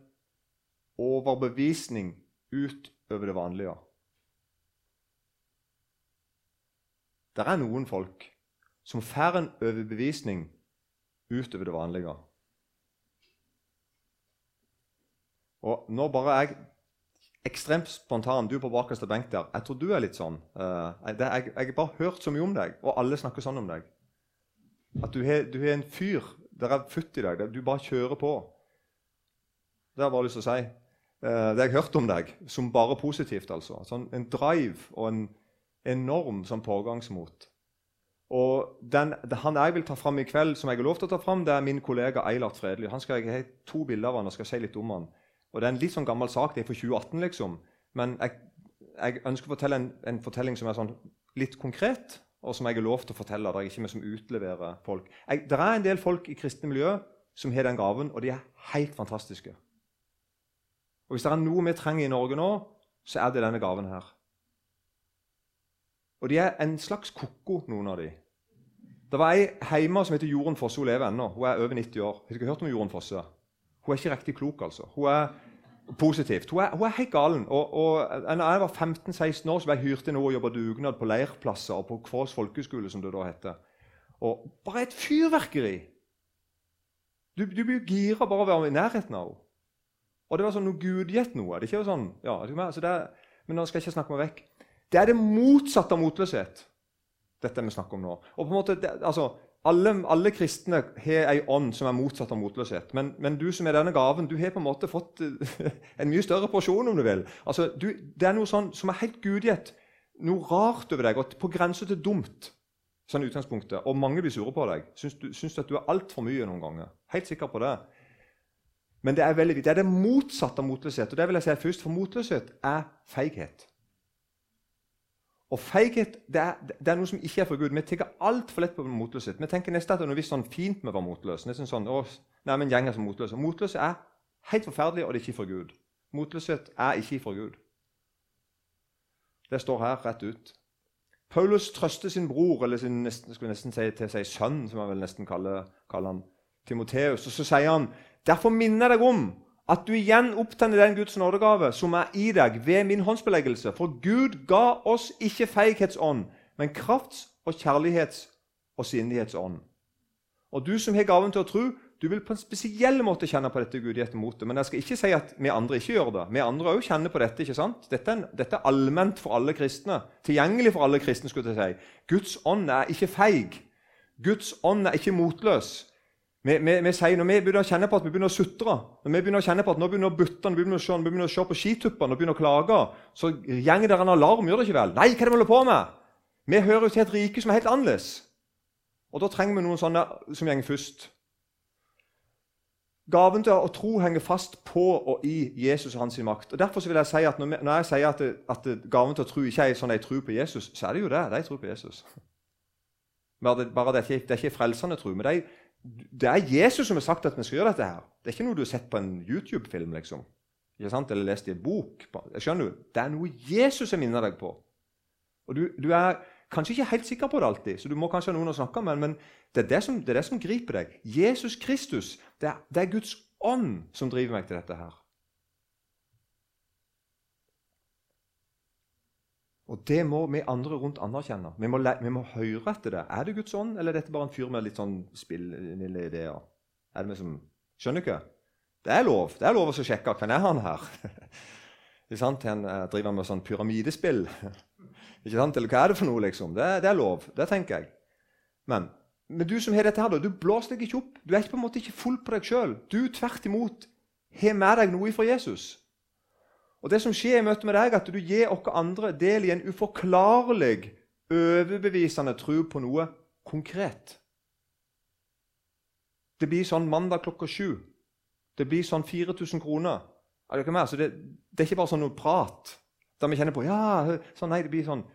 overbevisning utover det vanlige. Det er noen folk som får en overbevisning utover det vanlige. Og nå bare er jeg ekstremt spontan. Du på bakerste benk der. Jeg tror du er litt sånn. Uh, jeg, har bare hørt så mye om deg, og alle snakker sånn om deg. At du har, en fyr der er futt i deg. Du bare kjører på. Det har jeg bare lyst til å si. det det har jeg hørt om deg som bare positivt. altså. Sånn, en drive og en enorm som pågangsmot. Og den, Han jeg vil ta fram i kveld, som jeg har lov til å ta fram, det er min kollega Eilert Fredelig. Han skal, Jeg har to bilder av han og skal si litt om han. Og Det er en litt sånn gammel sak. Det er fra 2018, liksom. Men jeg, jeg ønsker å fortelle en, en, fortelling som er sånn litt konkret, og som jeg har lov til å fortelle. Det er ikke vi som utleverer folk. Jeg, det er en del folk i kristne miljø som har den gaven, og de er helt fantastiske. Og Hvis det er noe vi trenger i Norge nå, så er det denne gaven her. Og de er en slags ko-ko, noen av de. Det var ei hjemme som heter Jorunn Fosse. Hun lever ennå. Hun er over 90 år. Har du hørt om Jorunn Fosse? Hun er ikke riktig klok, altså. Hun er positivt. Hun er, hun er helt galen. Og, og da jeg var 15-16 år, så ble jeg hyrt inn og jobba dugnad på leirplasser og på Kvås folkeskole, som det da heter. Og bare et fyrverkeri! Du, du blir gira bare av å være i nærheten av henne. Og det var sånn noe gudgitt noe. Det er ikke sånn, ja, det, men nå skal jeg ikke snakke meg vekk. Det er det motsatte av motløshet, dette vi snakker om nå. Og på en måte, det, altså, alle, alle, kristne har ei ånd som er motsatt av motløshet. Men, men, du som er denne gaven, du har på en måte fått [LAUGHS] en mye større porsjon, om du vil. Altså, du, det er noe sånn som er helt gudgitt. Noe rart over deg, og på grense til dumt. sånn utgangspunktet. Og mange blir sure på deg. Syns du, syns at du er altfor mye noen ganger. Helt sikker på det. Men det er, veldig, det er det motsatte av motløshet. Og det vil jeg si først, For motløshet er feighet. Og feighet det er, det er, noe som ikke er for Gud. Vi tar altfor lett på motløshet. Vi tenker nesten at det er noe sånn fint med å være motløs. Nesten sånn, å, nei, men gjenger som motløs. Motløs er helt forferdelig, og det er ikke for Gud. Motløshet er ikke for Gud. Det står her rett ut. Paulus trøster sin bror, eller sin, nesten, skulle nesten si til seg sønn, som han vel nesten kaller, kaller han, Timoteus. Og så sier han, derfor minner jeg deg om at du igjen opptenner den Guds nådegave som er i deg ved min håndsbeleggelse. For Gud ga oss ikke feighetsånd, men krafts- og kjærlighets- og sindighetsånd. Og du som har gaven til å tro, du vil på en spesiell måte kjenne på dette gudigheten mot det. Men jeg skal ikke si at vi andre ikke gjør det. Vi andre òg kjenner på dette. ikke sant? Dette er, dette er, allment for alle kristne. Tilgjengelig for alle kristne. skulle jeg si. Guds ånd er ikke feig. Guds ånd er ikke motløs. Vi, vi, vi, sier, Når vi begynner å kjenne på at vi begynner å sutre, når vi begynner å kjenne på at nå begynner å butte, når vi begynner å se, vi begynner å se på skituppene og begynner å klage, så gjenger det en alarm. gjør det ikke vel? Nei, hva er det vi holder på med? Vi hører til et rike som er helt annerledes. Og da trenger vi noen sånne som gjenger først. Gaven til å tro henger fast på og i Jesus og hans makt. Og Derfor vil jeg si at når, jeg sier at, det, at det, gaven til å tro ikke er sånn jeg tror på Jesus, så er det jo det. De tror på Jesus. [LAUGHS] Bare det, bare det, er, ikke, det er ikke frelsende tro. men de det er Jesus som har sagt at vi skal gjøre dette. her. Det er ikke noe du har sett på en YouTube-film liksom. Eller lest i en bok. Jeg skjønner du? Det er noe Jesus har minnet deg på. Og du, du, er kanskje ikke helt sikker på det alltid, så du må kanskje ha noen å snakke med, men det er det som, det er det som griper deg. Jesus Kristus, det er, det er Guds ånd som driver meg til dette her. Og det må vi andre rundt anerkjenne. Vi må, vi må, høre etter det. Er det Guds ånd, eller er dette bare en fyr med litt sånn spillende ideer? Er det vi som Skjønner ikke? Det er lov Det er lov å sjekke hvem er han her. [LAUGHS] Ikke sant? Han eh, driver med sånn pyramidespill. [LAUGHS] Ikke sant? Eller hva er det for noe, liksom? Det, det er lov. Det tenker jeg. Men, men du som har dette her, du blåser deg ikke opp. Du er ikke på en måte ikke full på deg sjøl. Du tvert imot har med deg noe fra Jesus. Og Det som skjer i møte med deg, er at du gir oss andre del i en uforklarlig, overbevisende tro på noe konkret. Det blir sånn mandag klokka sju. Det blir sånn 4000 kroner. Er det, ikke det, det, er ikke bare sånn noe prat der vi kjenner på ja, sånn, Nei, det blir sånn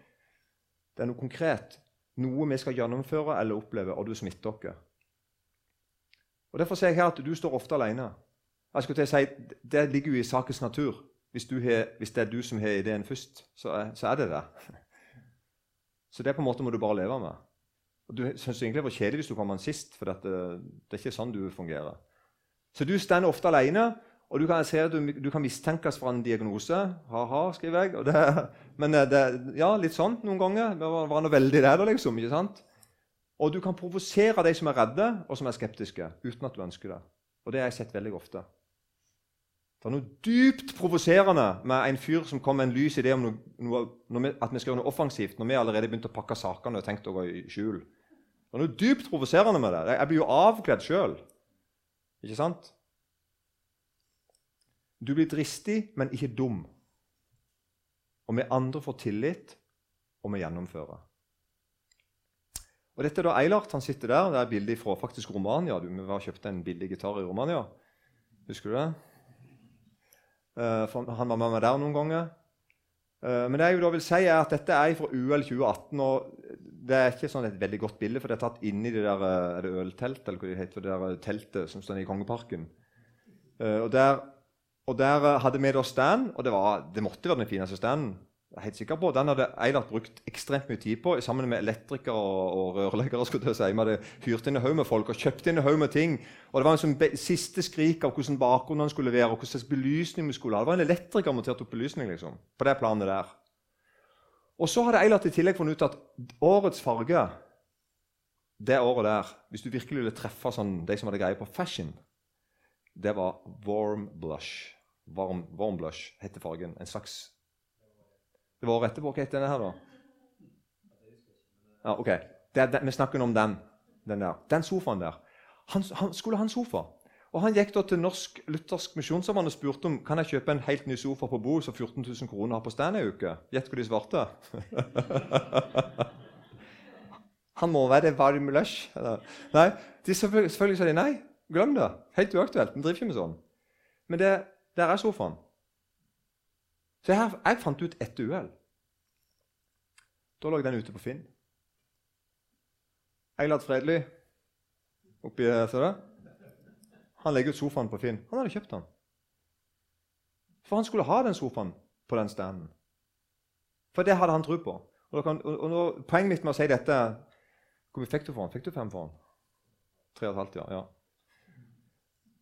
Det er noe konkret. Noe vi skal gjennomføre eller oppleve, og du smitter oss. Og Derfor sier jeg her at du står ofte alene. Jeg skulle til å si, Det ligger jo i sakens natur. Hvis, har, hvis, det er du som har ideen først, så er, så er, det det. [LAUGHS] Så det på en måte må du bare leve med. Og Du syns egentlig det var kjedelig hvis du kom an sist, for det, det, er ikke sånn du fungerer. Så du står ofte alene, og du kan, du, du kan mistenkes for en diagnose. Ha-ha, skriver jeg. Det, men eh, det, ja, litt sånn noen ganger. Det var, var noe veldig der, liksom. ikke sant? Og du kan provosere de som er redde og som er skeptiske, uten at du ønsker det. Og det har jeg sett veldig ofte. Det er noe dypt provoserende med en fyr som kom med en lys idé om noe, noe, at vi skal gjøre noe offensivt, når vi allerede begynte å pakke sakene og tenkte å gå i skjul. Det er noe dypt provoserende med det. Jeg blir jo avkledd sjøl. Ikke sant? Du blir dristig, men ikke dum. Og vi andre får tillit, og vi gjennomfører. Og Dette er da Eilert. Han sitter der. Det er bilde fra faktisk Romania. Vi har kjøpt en billig gitar i Romania. Husker du det? Uh, han var med meg der noen ganger. Uh, men det jeg da vil si er at dette er fra UL 2018. og Det er ikke sånn et veldig godt bilde, for det er tatt inni det der, er det ølteltet, eller hva det heter, det der teltet som står i Kongeparken. Og, der, og der hadde vi da stand, og det, var, det måtte være den fineste standen helt sikker på. Den hadde Eilert brukt ekstremt mye tid på sammen med elektrikere og, og rørleggere. skulle jeg si. Vi hadde hyrt inn en haug med folk og kjøpt inn en haug med ting. Og Det var en sånn siste skrik av hvordan bakgrunnen skulle være, og hvordan belysning vi skulle ha. Det var en elektriker montert opp belysning liksom, på det planet der. Og så hadde Eilert i tillegg funnet ut at årets farge det året der, hvis du virkelig ville treffe sånn, de som hadde greie på fashion, det var warm blush. Warm, warm blush heter fargen. En slags det var året etterpå. Hva het denne her, da? Ja, ok. Det, det, vi snakker om den. Den der. Den sofaen der. Han, han skulle ha en sofa. Og Han gikk da til Norsk Luthersk Misjonssambann og spurte om kan jeg kjøpe en helt ny sofa på Bo som 14 000 kroner har på stand ei uke. Gjett hva de svarte. [LAUGHS] Han må være varm lush. Nei, de selvfølgelig, selvfølgelig sa de nei. Glem det. Helt uaktuelt. Vi driver ikke med sånn. Men det, der er sofaen. Så jeg, jeg fant ut ett uhell. Da lå den ute på Finn. Eilert Fredelig oppi ser du? Han legger ut sofaen på Finn. Han hadde kjøpt den. For han skulle ha den sofaen på den standen. For det hadde han tro på. Og, kan, og, og, Poenget mitt med å si dette Hvor mye fikk du for den? Fikk du fem for den? Tre og et halvt, ja. ja.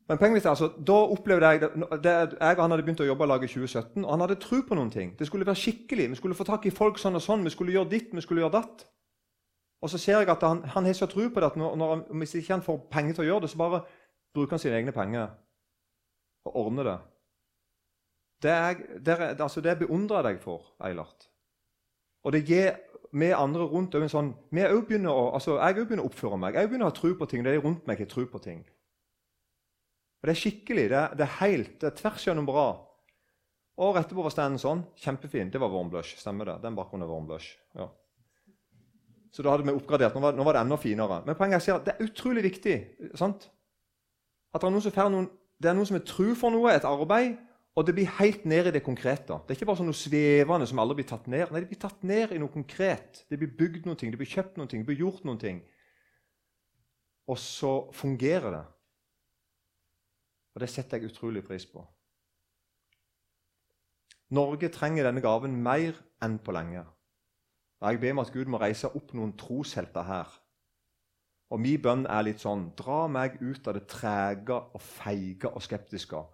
Men poenget mitt er altså, da opplevde Jeg det, jeg og han hadde begynt å jobbe i laget i 2017, og han hadde tro på noen ting. Det skulle være skikkelig. Vi skulle få tak i folk sånn og sånn. Vi skulle gjøre ditt, vi skulle gjøre datt. Og så ser jeg at han, han har så tro på det at når, når, hvis ikke han får penger til å gjøre det, så bare bruker han sine egne penger og ordner det. Det, er, det, altså det beundrer jeg deg for, Eilert. Og det gir vi andre rundt en sånn, vi begynner å, altså Jeg begynner å oppføre meg. Jeg begynner å ha tro på ting. Er rundt meg har tro på ting. Og Det er skikkelig. Det er, det er helt, det er tvers gjennom bra. Året etterpå var standen sånn. Kjempefin. Det var warm blush. Stemmer det? Den bakgrunnen er warm blush. Ja. Så da hadde vi oppgradert. Nå var, nå var det enda finere. Men poenget er at det er utrolig viktig sant? at det er noen noen, det er noen som er tru for noe, et arbeid, og det blir helt ned i det konkrete. Det er ikke bare sånn noe svevende som aldri blir tatt ned. Nei, det blir tatt ned i noe konkret. Det blir bygd noe, det blir kjøpt noe, det blir gjort noe. Og så fungerer det. Og det setter jeg utrolig pris på. Norge trenger denne gaven mer enn på lenge. Og Jeg ber om at Gud må reise opp noen troshelter her. Og min bønn er litt sånn Dra meg ut av det trege og feige og skeptiske,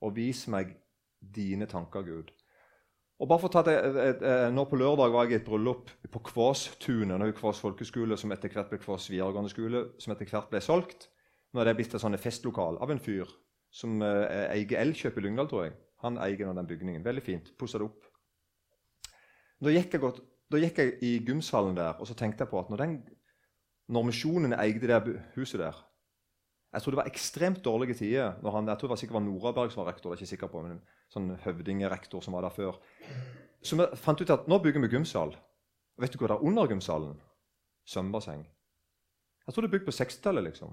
og vis meg dine tanker, Gud. Og bare for å ta det, eh, eh, nå På lørdag var jeg i et bryllup på Kvåstunet. Kvås folkeskole, som etter hvert ble Kvås videregående skole, som etter hvert ble solgt. Nå er det blitt et festlokal av en fyr som eh, eier Elkjøp i Lyngdal, tror jeg. Han eier nå den bygningen. Veldig fint. Pussa det opp. Da gikk jeg godt da gikk jeg i gymsalen der og så tenkte jeg på at når, når misjonen eide det huset der Jeg tror det var ekstremt dårlige tider. når han, Jeg tror det var sikkert var Noraberg som var rektor. det er ikke sikker på, men sånn høvdingerektor som var der før. Så vi fant ut at nå bygger vi gymsal. Og vet du hva det er under gymsalen? Svømmebasseng. Jeg tror det er bygd på 60-tallet. liksom.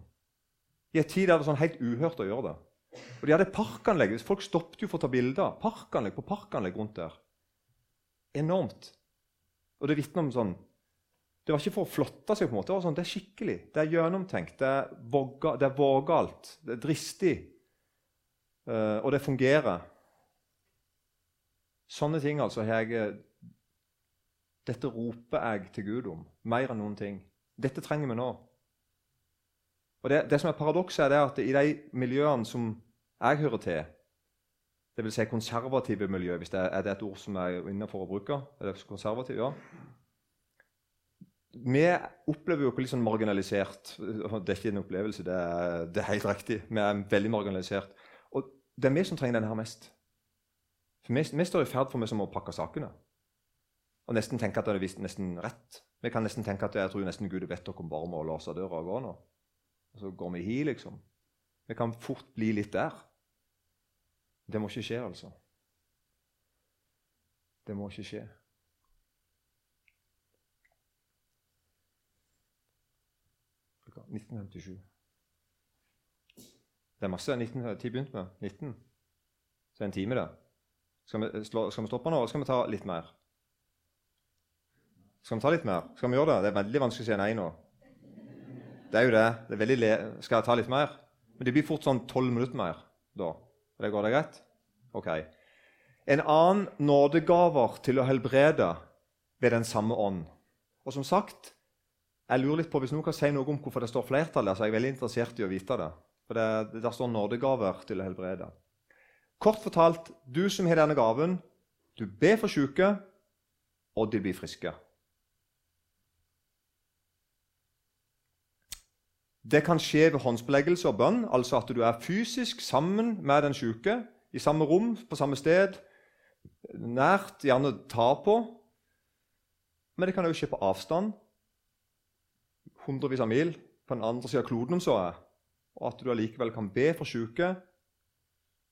I en tid der det var sånn helt uhørt å gjøre det. Og de hadde parkanlegg. Folk stoppet jo for å ta bilder. Parkanlegg på parkanlegg rundt der. Enormt. Og det vitner om sånn Det var ikke for å flotte seg. på en måte, Det, var sånn, det er skikkelig, det er gjennomtenkt, det er, våga, det er vågalt, det er dristig. Uh, og det fungerer. Sånne ting altså jeg, eh, Dette roper jeg til Gud om, mer enn noen ting. Dette trenger vi nå. Og Det, det som er paradokset, er at i de miljøene som jeg hører til, Dvs. Si konservative miljø, hvis det er, er det et ord som er innenfor å bruke. Er det konservativ? Ja. Vi opplever jo ikke litt sånn marginalisert. Det er ikke en opplevelse, det er, det er helt riktig. Vi er veldig marginalisert. Og det er vi som trenger denne her mest. For vi, vi står i ferd for meg som å pakke sakene. Og nesten tenke at det er nesten rett. Vi kan nesten tenke at jeg tror nesten Gud vet dere bare å låse døra og gå nå. Og så går vi hi, liksom. Vi kan fort bli litt der. Det må ikke skje, altså. Det må ikke skje. Klokka 1957. Det er masse. 19, tid begynte med 19. Så er det en time, det. Skal vi, skal vi stoppe nå, eller skal vi ta litt mer? Skal vi ta litt mer? Skal vi gjøre det? Det er veldig vanskelig å si nei nå. Det er jo det. det er le skal jeg ta litt mer? Men det blir fort sånn tolv minutter mer da. Det går det greit? Ok. En annen nådegaver til å helbrede ved den samme ånd. Og som sagt, jeg lurer litt på Hvis noen kan si noe om hvorfor det står flertall der, så er jeg veldig interessert i å vite det. For det, Der står nådegaver til å helbrede. Kort fortalt, du som har denne gaven, du ber for syke, og de blir friske. Det kan skje ved håndsbeleggelse og bønn, altså at du er fysisk sammen med den syke i samme rom, på samme sted, nært, gjerne ta på. Men det kan òg skje på avstand, hundrevis av mil på den andre sida av kloden, så er, og at du allikevel kan be for syke,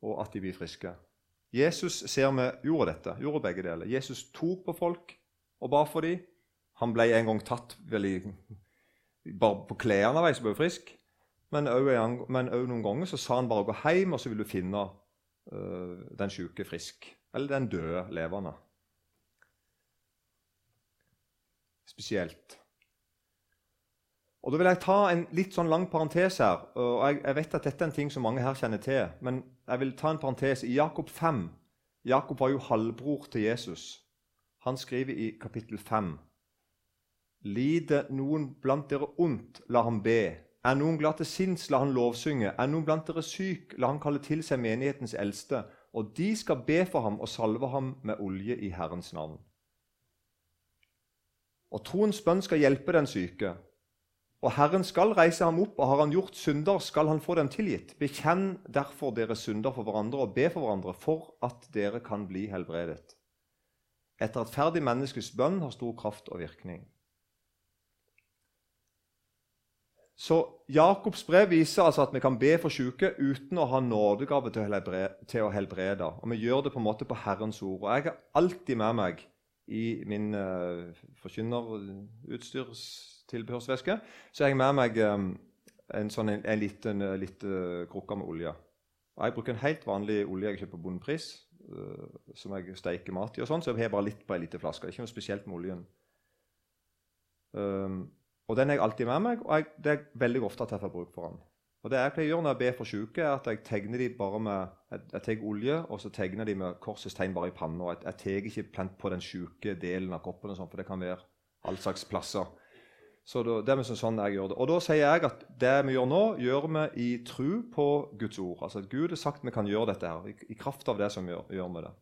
og at de blir friske. Jesus ser vi gjorde dette, gjorde begge deler. Jesus tok på folk og ba for dem. Han ble en gang tatt veldig, bare på klærne var jeg ble frisk. Men òg noen ganger så sa han bare 'gå hjem, og så vil du finne uh, den syke frisk'. Eller den døde levende. Spesielt. Og Da vil jeg ta en litt sånn lang parentes her. og jeg, jeg, vet at Dette er en ting som mange her kjenner til. Men jeg vil ta en parentes. I Jakob 5 Jakob var jo halvbror til Jesus. Han skriver i kapittel 5 Lider noen blant dere ondt, la ham be. Er noen glad til sinns, la han lovsynge. Er noen blant dere syk, la han kalle til seg menighetens eldste. Og de skal be for ham og salve ham med olje i Herrens navn. Og troens bønn skal hjelpe den syke. Og Herren skal reise ham opp, og har han gjort synder, skal han få dem tilgitt. Bekjenn derfor deres synder for hverandre og be for hverandre, for at dere kan bli helbredet. Et rettferdig menneskes bønn har stor kraft og virkning. Så Jakobs brev viser altså at vi kan be for syke uten å ha nådegave til å helbrede. Og vi gjør det på en måte på Herrens ord. Og jeg har alltid med meg i min uh, forkynnerutstyrstilbehørsveske så har jeg med meg um, en, sånn, en, en liten, uh, liten krukke med olje. Og jeg bruker en helt vanlig olje jeg kjøper på bondepris, uh, som jeg steiker mat i. og sånn, Så jeg har bare litt på ei lita flaske. Ikke noe spesielt med oljen. Um, og Den er jeg alltid med meg, og jeg, det er veldig ofte at jeg får bruk for den. Og det jeg pleier å gjøre når jeg ber for syke, er at jeg tegner de bare med, jeg, jeg olje og så tegner de med korsets tegn bare i panna. Jeg, jeg tar ikke plent på den syke delen av kroppen, og sånt, for det kan være all slags plasser. Så da, det er sånn jeg gjør det. Og da sier jeg at det vi gjør nå, gjør vi i tru på Guds ord. Altså at Gud har sagt vi kan gjøre dette her, i, i kraft av det som gjør, gjør vi det.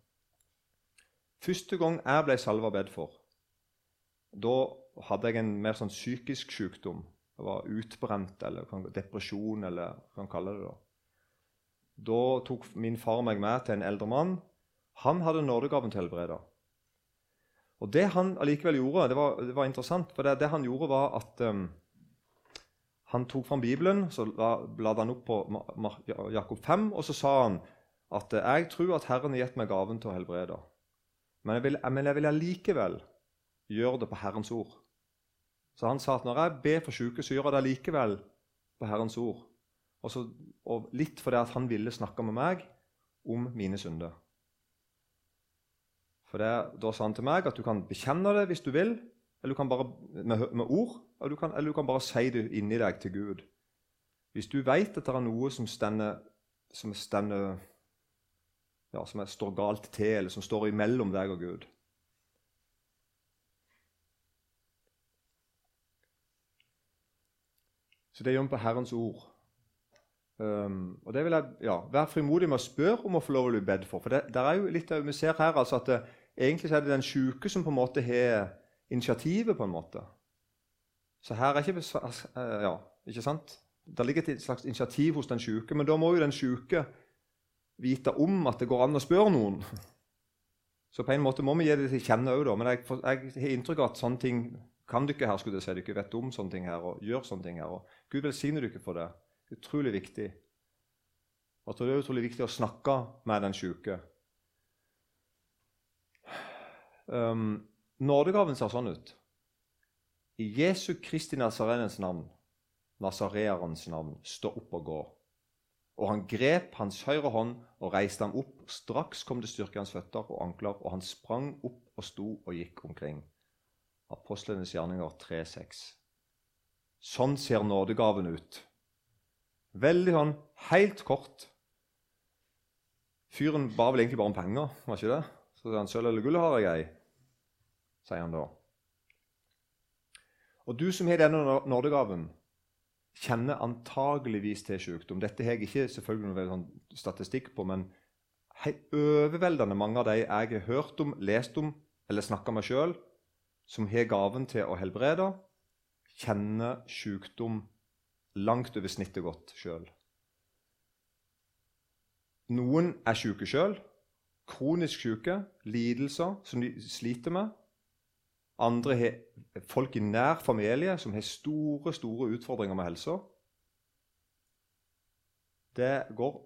Første gang jeg ble salva bedt for, da hadde jeg en mer sånn psykisk sykdom. Jeg var utbrent eller depresjon, eller hva man kaller det. Da Da tok min far meg med til en eldre mann. Han hadde nådegaven til å helbrede. Og det han allikevel gjorde, det var, det var interessant. For det, det, han gjorde, var at um, han tok fram Bibelen, så bladde han opp på Jakob 5, og så sa han at jeg tror at Herren har gitt meg gaven til å helbrede. Men jeg vil, men jeg vil allikevel gjøre det på Herrens ord. Så han sa at når jeg ber for syke, så gjør jeg det likevel på Herrens ord. Og, så, og litt fordi at han ville snakke med meg om mine synder. For det, Da sa han til meg at du kan bekjenne det hvis du vil, eller du kan bare med, med ord, eller du, kan, eller du kan bare si det inni deg til Gud. Hvis du vet at det er noe som stender, som, stender, ja, som står galt til, eller som står imellom deg og Gud, Så det gjør vi på Herrens ord. Um, og det vil jeg ja, Vær frimodig med å spørre om å få lov å bli bedt for. For det, der er jo litt, Vi ser her altså at det, egentlig er det den syke som på en måte har initiativet. på en måte. Så her er ikke eh, Ja, ikke sant? Det ligger et slags initiativ hos den syke, men da må jo den syke vite om at det går an å spørre noen. [LAUGHS] Så på en måte må vi gi det til kjenne òg, Men jeg, jeg har inntrykk av at sånne ting kan dere her, skulle jeg si. Dere vet om sånne ting her og gjør sånne ting her. og Gud velsigne dere for det. Utrolig viktig. Og jeg tror det er utrolig viktig å snakke med den syke. Um, nådegaven ser sånn ut. I Jesu Kristi Nazarenes navn, nasareerens navn, stå opp og gå. Og han grep hans høyre hånd og reiste ham opp. Straks kom det styrke i hans føtter og ankler, og han sprang opp og sto og gikk omkring. Apostlenes gjerninger 3,6. Sånn ser nådegaven ut. Veldig sånn helt kort. Fyren ba vel egentlig bare om penger, var ikke det? Så sier han 'Sølv eller gull har jeg ei', sier han da. Og du som har denne nådegaven, kjenner antageligvis til sykdom. Dette har jeg ikke selvfølgelig noe sånn statistikk på, men overveldende mange av de jeg har hørt om, lest om eller snakka med sjøl, som har gaven til å helbrede, kjenner sykdom langt over snittet godt sjøl. Noen er syke sjøl, kronisk syke, lidelser som de sliter med. Andre har folk i nær familie som har store store utfordringer med helsa. Det går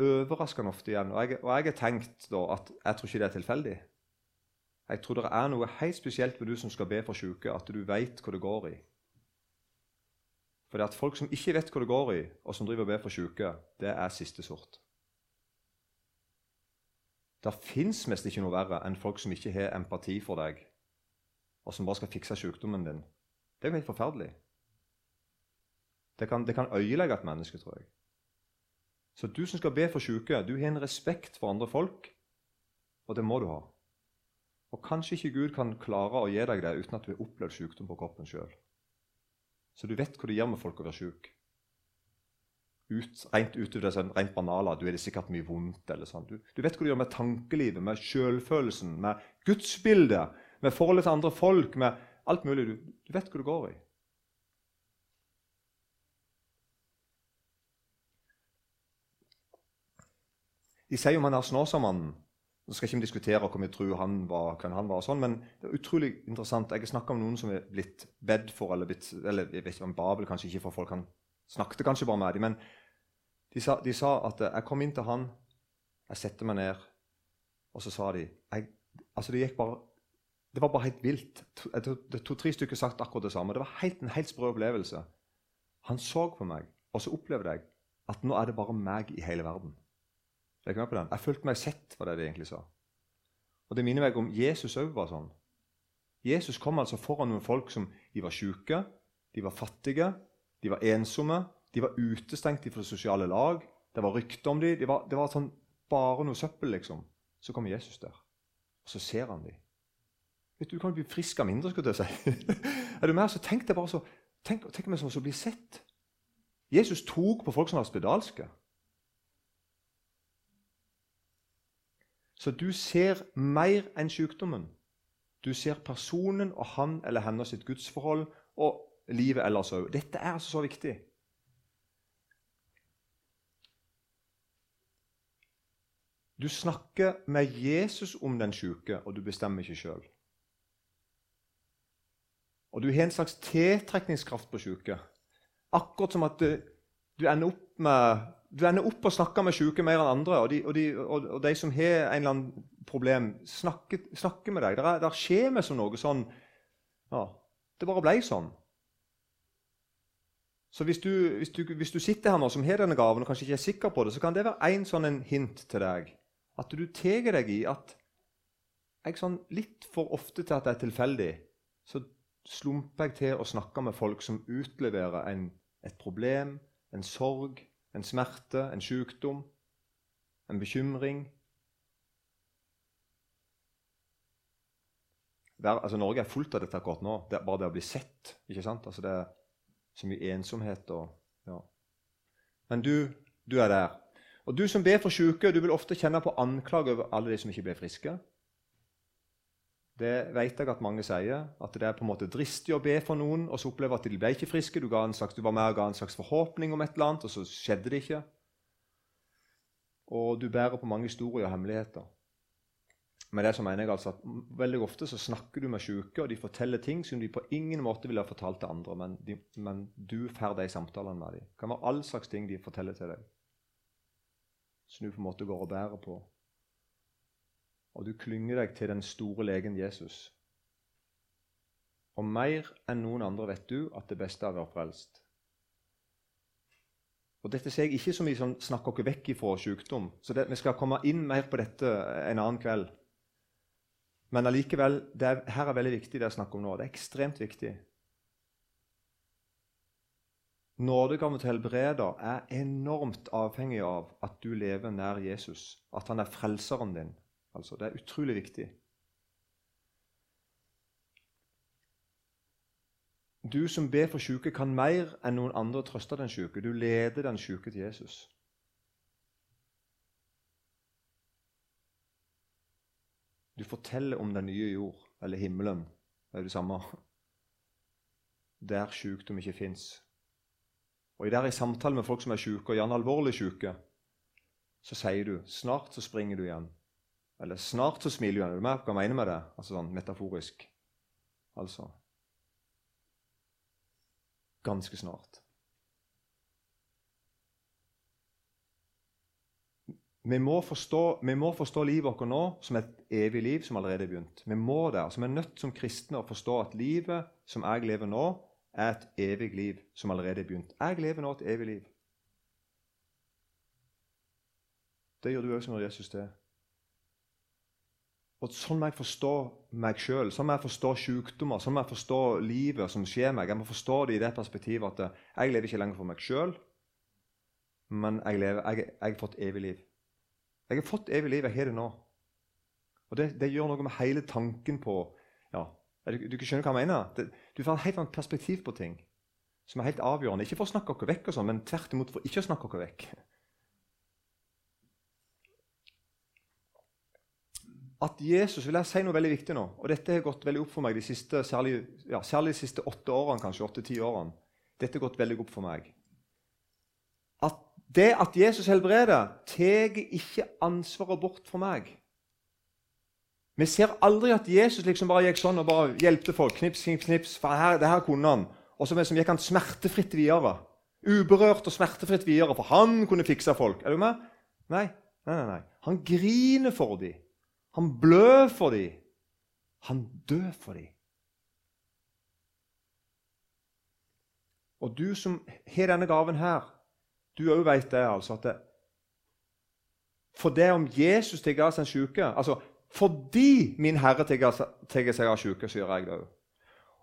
overraskende ofte igjen. Og jeg, og jeg har tenkt da at jeg tror ikke det er tilfeldig. Jeg tror det er noe helt spesielt med du som skal be for syke, at du veit hva det går i. For det at folk som ikke vet hva det går i, og som driver og ber for syke, det er siste sort. Det fins mest ikke noe verre enn folk som ikke har empati for deg, og som bare skal fikse sykdommen din. Det er jo helt forferdelig. Det kan, det kan øyelegge et menneske, tror jeg. Så du som skal be for syke, du har en respekt for andre folk, og det må du ha. Og kanskje ikke Gud kan klare å gi deg det uten at du har opplevd sykdom på kroppen sjøl. Så du vet hva det gjør med folk å være syk. Ut, rent utover det sånn, rent banale, du er det sikkert mye vondt. eller sånn. Du, du vet hva det gjør med tankelivet, med sjølfølelsen, med gudsbildet, med forholdet til andre folk, med alt mulig. Du, du vet hva du går i. De sier om han er Snåsamannen Nå skal ikke vi diskutere hvor vi tror han var, hvem han var, og sånn, men det er utrolig interessant. Jeg har snakka om noen som er blitt bedt for, eller, blitt, eller jeg vet ikke om Babel kanskje ikke for folk han snakket kanskje bare med dem, men de sa, de sa, at jeg kom inn til han, jeg satte meg ned, og så sa de jeg, altså det, gikk bare, det var bare helt vilt. Det to-tre stykker sagt akkurat det samme. Det var helt, en helt sprø opplevelse. Han så på meg, og så opplevde jeg at nå er det bare meg i hele verden. Jeg, med på den. jeg følte meg sett, var det de egentlig sa. Og Det minner meg om Jesus òg var sånn. Jesus kom altså foran noen folk som de var syke, de var fattige, de var ensomme, de var utestengt fra sosiale lag. Det var rykte om dem. De var, det var sånn, bare noe søppel, liksom. Så kommer Jesus der, og så ser han dem. Vet Du du kan bli frisk av mindre. skulle jeg si. [LAUGHS] er du med? Så tenk deg bare så, tenk, tenk meg som å bli sett. Jesus tok på folk som var spedalske. Så du ser mer enn sykdommen. Du ser personen og han eller hennes sitt gudsforhold og livet ellers òg. Dette er altså så viktig. Du snakker med Jesus om den syke, og du bestemmer ikke sjøl. Og du har en slags tiltrekningskraft på syke. Akkurat som at du, du ender opp med du ender opp og snakker med sjuke mer enn andre. Og de, og de, og de som har en eller annen problem, snakker, snakker med deg. Der skjer vi som noe sånn ja, Det bare ble sånn. Så hvis du, hvis, du, hvis du, sitter her nå som har denne gaven og kanskje ikke er sikker på det, så kan det være en sånn en hint til deg. At du tar deg i at jeg sånn litt for ofte til at det er tilfeldig, så slumper jeg til å snakke med folk som utleverer en, et problem, en sorg, en smerte, en sykdom, en bekymring. Altså, Norge er fullt av dette akkurat nå. Det er bare det å bli sett. ikke sant? Altså, det er så mye ensomhet og ja. Men du, du er der. Og du som ber for syke, du vil ofte kjenne på anklag over alle de som ikke ble friske. Det vet jeg at mange sier. At det er på en måte dristig å be for noen og så oppleve at de ble ikke friske. Du, slags, du var med og ga en slags forhåpning om et eller annet, og så skjedde det ikke. Og du bærer på mange historier og hemmeligheter. Med det så mener jeg altså at Veldig ofte så snakker du med syke, og de forteller ting som de på ingen måte ville ha fortalt til andre, men, de, men du får de samtalene med dem. Det kan være all slags ting de forteller til deg, som du på en måte går og bærer på. Og du klynger deg til den store legen Jesus. Og mer enn noen andre vet du at det beste er å være frelst. Og Dette sier jeg ikke som vi som snakker oss vekk ifra sykdom. Så det, Vi skal komme inn mer på dette en annen kveld. Men allikevel, er, her er veldig viktig det jeg snakker om nå. Det er ekstremt viktig. Nådegaven til helbreder er enormt avhengig av at du lever nær Jesus. At han er frelseren din. Altså, Det er utrolig viktig. Du som ber for syke, kan mer enn noen andre trøste den syke. Du leder den syke til Jesus. Du forteller om den nye jord, eller himmelen. Det er det samme. Der sykdom ikke fins. Og der i samtale med folk som er syke, og gjerne alvorlig syke, så sier du snart så springer du igjen. Eller snart så smiler du. Er med hva jeg mener med det? Altså sånn metaforisk. Altså Ganske snart. Vi må, forstå, vi må forstå livet vårt nå som et evig liv som allerede er begynt. Vi må det. Altså, vi er nødt som kristne å forstå at livet som jeg lever nå, er et evig liv som allerede er begynt. Jeg lever nå et evig liv. Det gjør du òg som når Jesus det. Og Sånn må jeg forstå meg sjøl, sånn må jeg forstå sykdommer, sånn må jeg forstå livet som skjer meg. Jeg må forstå det i det perspektivet at jeg lever ikke lenger for meg sjøl, men jeg, lever, jeg, jeg, har fått evig liv. Jeg har fått evig liv. Jeg har det nå. Og det, det, gjør noe med hele tanken på ja, Du, du skjønner hva jeg mener? Det, du får et helt annet perspektiv på ting som er helt avgjørende. Ikke for å snakke oss vekk, og sånn, men tvert imot for ikke å snakke oss vekk. At Jesus vil jeg si noe veldig viktig nå, og dette har gått veldig opp for meg de siste, særlig, ja, særlig de siste åtte årene, kanskje åtte-ti årene. Dette har gått veldig opp for meg. At det at Jesus helbreder, tar ikke ansvaret bort for meg. Vi ser aldri at Jesus liksom bare gikk sånn og bare hjelpte folk. Knips, knips, knips. For her, det her kunne han. Og så liksom gikk han smertefritt videre. Uberørt og smertefritt videre, for han kunne fikse folk. Er du med? Nei, nei, nei. nei. Han griner for dem. Han blør for dem. Han dør for dem. Og du som har denne gaven her, du òg veit det, altså at det, For det om Jesus tar seg en syke altså, fordi min Herre tar seg av syke, gjør jeg det òg.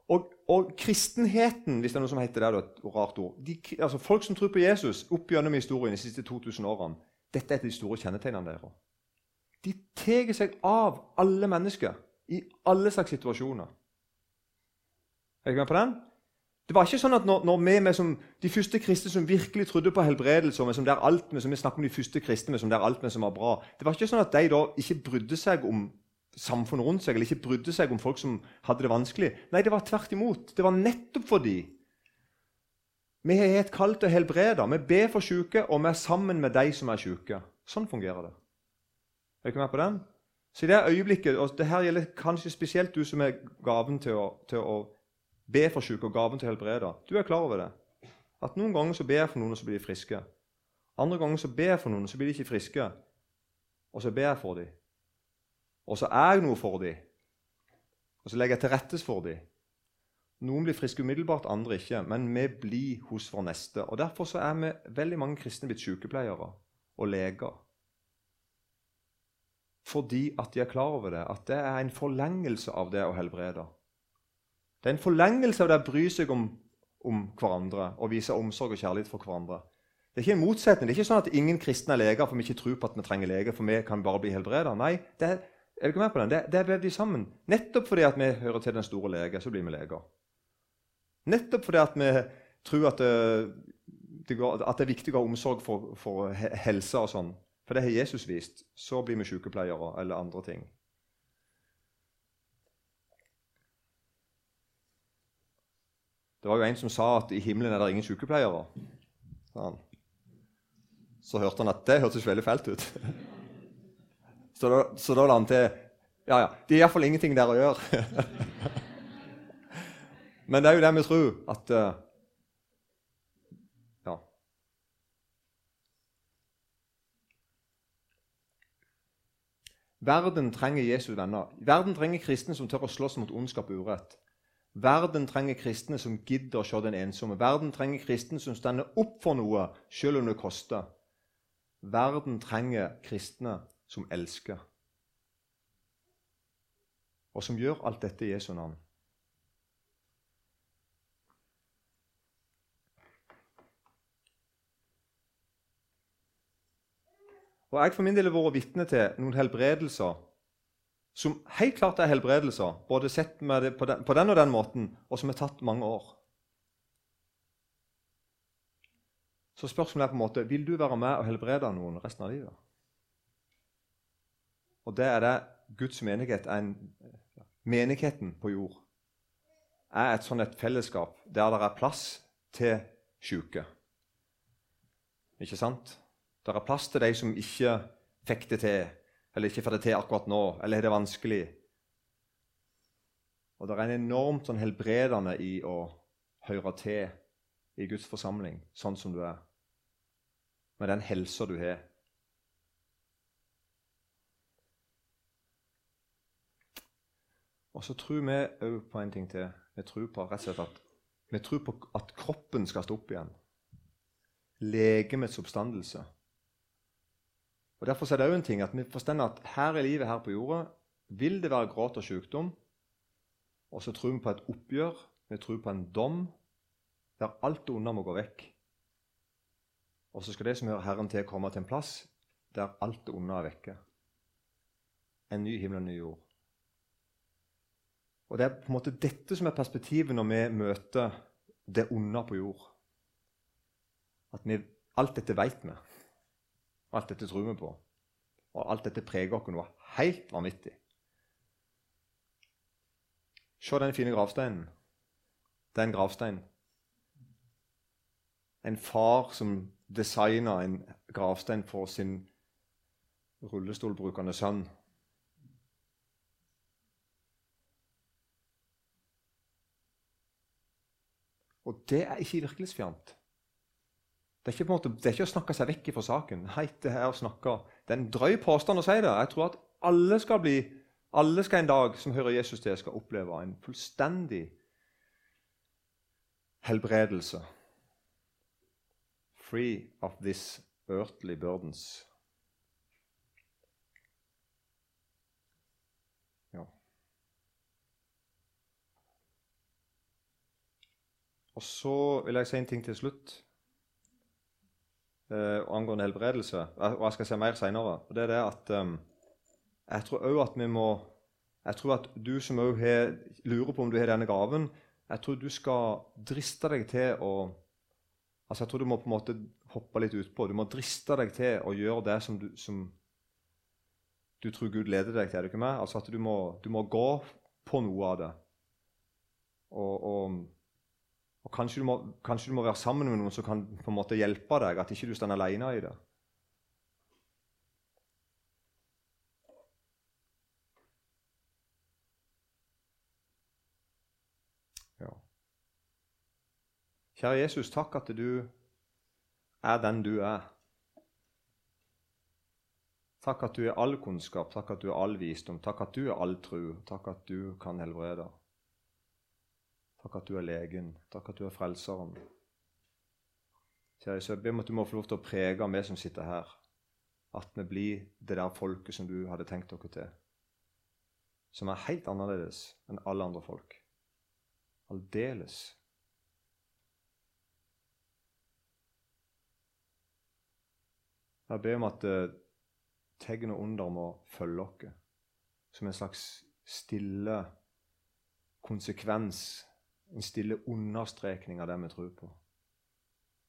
Og, og, kristenheten, hvis det er noe som heter det, et rart ord de, altså Folk som tror på Jesus opp gjennom historien de siste 2000 årene, dette er et av de store kjennetegnene deres. De tar seg av alle mennesker i alle slags situasjoner. Er dere med på den? Det var ikke sånn at når, når vi, som, De første kristne som virkelig trodde på helbredelse, og som der alt med, som vi snakker om de første kristne som er alt med som var bra, det var ikke sånn at de da ikke brydde seg om samfunnet rundt seg, eller ikke brydde seg om folk som hadde det vanskelig. Nei, det var tvert imot. Det var nettopp fordi vi har et kall til å helbrede. Vi ber for syke, og vi er sammen med de som er syke. Sånn fungerer det. Er dere med på den? Så i det øyeblikket, og det her gjelder kanskje spesielt du som er gaven til å, til å Be for syke og gaven til å helbrede. Du er klar over det. At Noen ganger så ber jeg for noen, og så blir de friske. Andre ganger så ber jeg for noen, og så blir de ikke friske. Og så ber jeg for dem. Og så er jeg noe for dem. Og så legger jeg til rettes for dem. Noen blir friske umiddelbart, andre ikke. Men vi blir hos vår neste. Og Derfor så er vi veldig mange kristne blitt sykepleiere og leger. Fordi at de er klar over det, at det er en forlengelse av det å helbrede. Det er en forlengelse av det å bry seg om, om, hverandre og vise omsorg og kjærlighet for hverandre. Det er ikke en motsetning. Det er ikke sånn at ingen kristne er leger for vi ikke tror på at vi trenger lege, for vi kan bare bli helbreda. Nei, det er, er ikke med på den? Det, det er vevd sammen. Nettopp fordi at vi hører til den store lege, så blir vi leger. Nettopp fordi at vi tror at det, det, går, at det er viktig å ha omsorg for, for helse og sånn. For det har Jesus vist. Så blir vi sykepleiere eller andre ting. Det var jo en som sa at i himmelen er det ingen sykepleiere. Sånn. Så hørte han at det hørtes veldig fælt ut. [LAUGHS] Så da, så da la han til Ja, ja, det er iallfall ingenting der å gjøre. [LAUGHS] Men det er jo det vi tror, at uh, Ja. Verden trenger Jesu venner. Verden trenger kristne som tør å slåss mot ondskap og urett. Verden trenger kristne som gidder å se den ensomme. Verden trenger kristne som stender opp for noe, selv om det koster. Verden trenger kristne som elsker, og som gjør alt dette i Jesu navn. Og Jeg for min del har vært vitne til noen helbredelser som helt klart er helbredelser, både sett på den, på den og den måten, og som har tatt mange år. Så spørsmålet er på en måte vil du være med og helbrede noen resten av livet. Og det er det Guds menighet en, Menigheten på jord er et sånt et fellesskap der det er plass til syke. Ikke sant? Det er plass til de som ikke fikk det til eller ikke får det til akkurat nå, eller er det vanskelig? Og det er en enormt sånn helbredende i å høre til i Guds forsamling sånn som du er, med den helsa du har. Og så tror vi òg på en ting til. Vi tror på rett og slett at Vi tror på at kroppen skal stå opp igjen. Legemets oppstandelse. Og Derfor er det òg en ting at vi forstår at her i livet her på jorda vil det være gråt og sykdom. Og så tror vi på et oppgjør, vi tror på en dom, der alt det onde må gå vekk. Og så skal det som hører Herren til, komme til en plass der alt det onde er vekke. En ny himmel og en ny jord. Og Det er på en måte dette som er perspektivet når vi møter det onde på jord. At vi, alt dette vet vi. Alt dette tror vi på. Og alt dette preger oss noe helt vanvittig. Se den fine gravsteinen. Det er en gravstein. En far som designa en gravstein for sin rullestolbrukende sønn. Og det er ikke virkelighetsfjernt. Det er ikke, måte, det er ikke å snakke seg vekk fra saken. Nei, det er å snakke Det er en drøy påstand å si det. Jeg tror at alle skal bli, alle skal en dag som hører Jesus til, skal oppleve en fullstendig helbredelse. Free of this earthly burdens. Og så vil jeg si en ting til slutt eh, angående helbredelse. Og jeg skal si mer seinere. Det er det at um, jeg tror òg at vi må Jeg tror at du som òg lurer på om du har denne gaven, jeg tror du skal driste deg til å Altså Jeg tror du må på en måte hoppe litt utpå. Du må driste deg til å gjøre det som du, som du tror Gud leder deg til. er du ikke med? Altså at du må, du må gå på noe av det. Og, og og kanskje du, må, kanskje du, må, være sammen med noen som kan på en måte hjelpe deg, at ikke du står alene i det. Kjære Jesus, takk at du er den du er. Takk at du er all kunnskap, takk at du er all visdom, takk at du er all tru, takk at du kan helbrede. Takk at du er legen. Takk at du er frelseren. Kjære, så jeg ber om at du må få lov til å prege meg som sitter her, at vi blir det der folket som du hadde tenkt dere til. Som er helt annerledes enn alle andre folk. Aldeles. Jeg ber om at uh, tegn og under må følge oss som en slags stille konsekvens en stille understrekning av det vi tror på.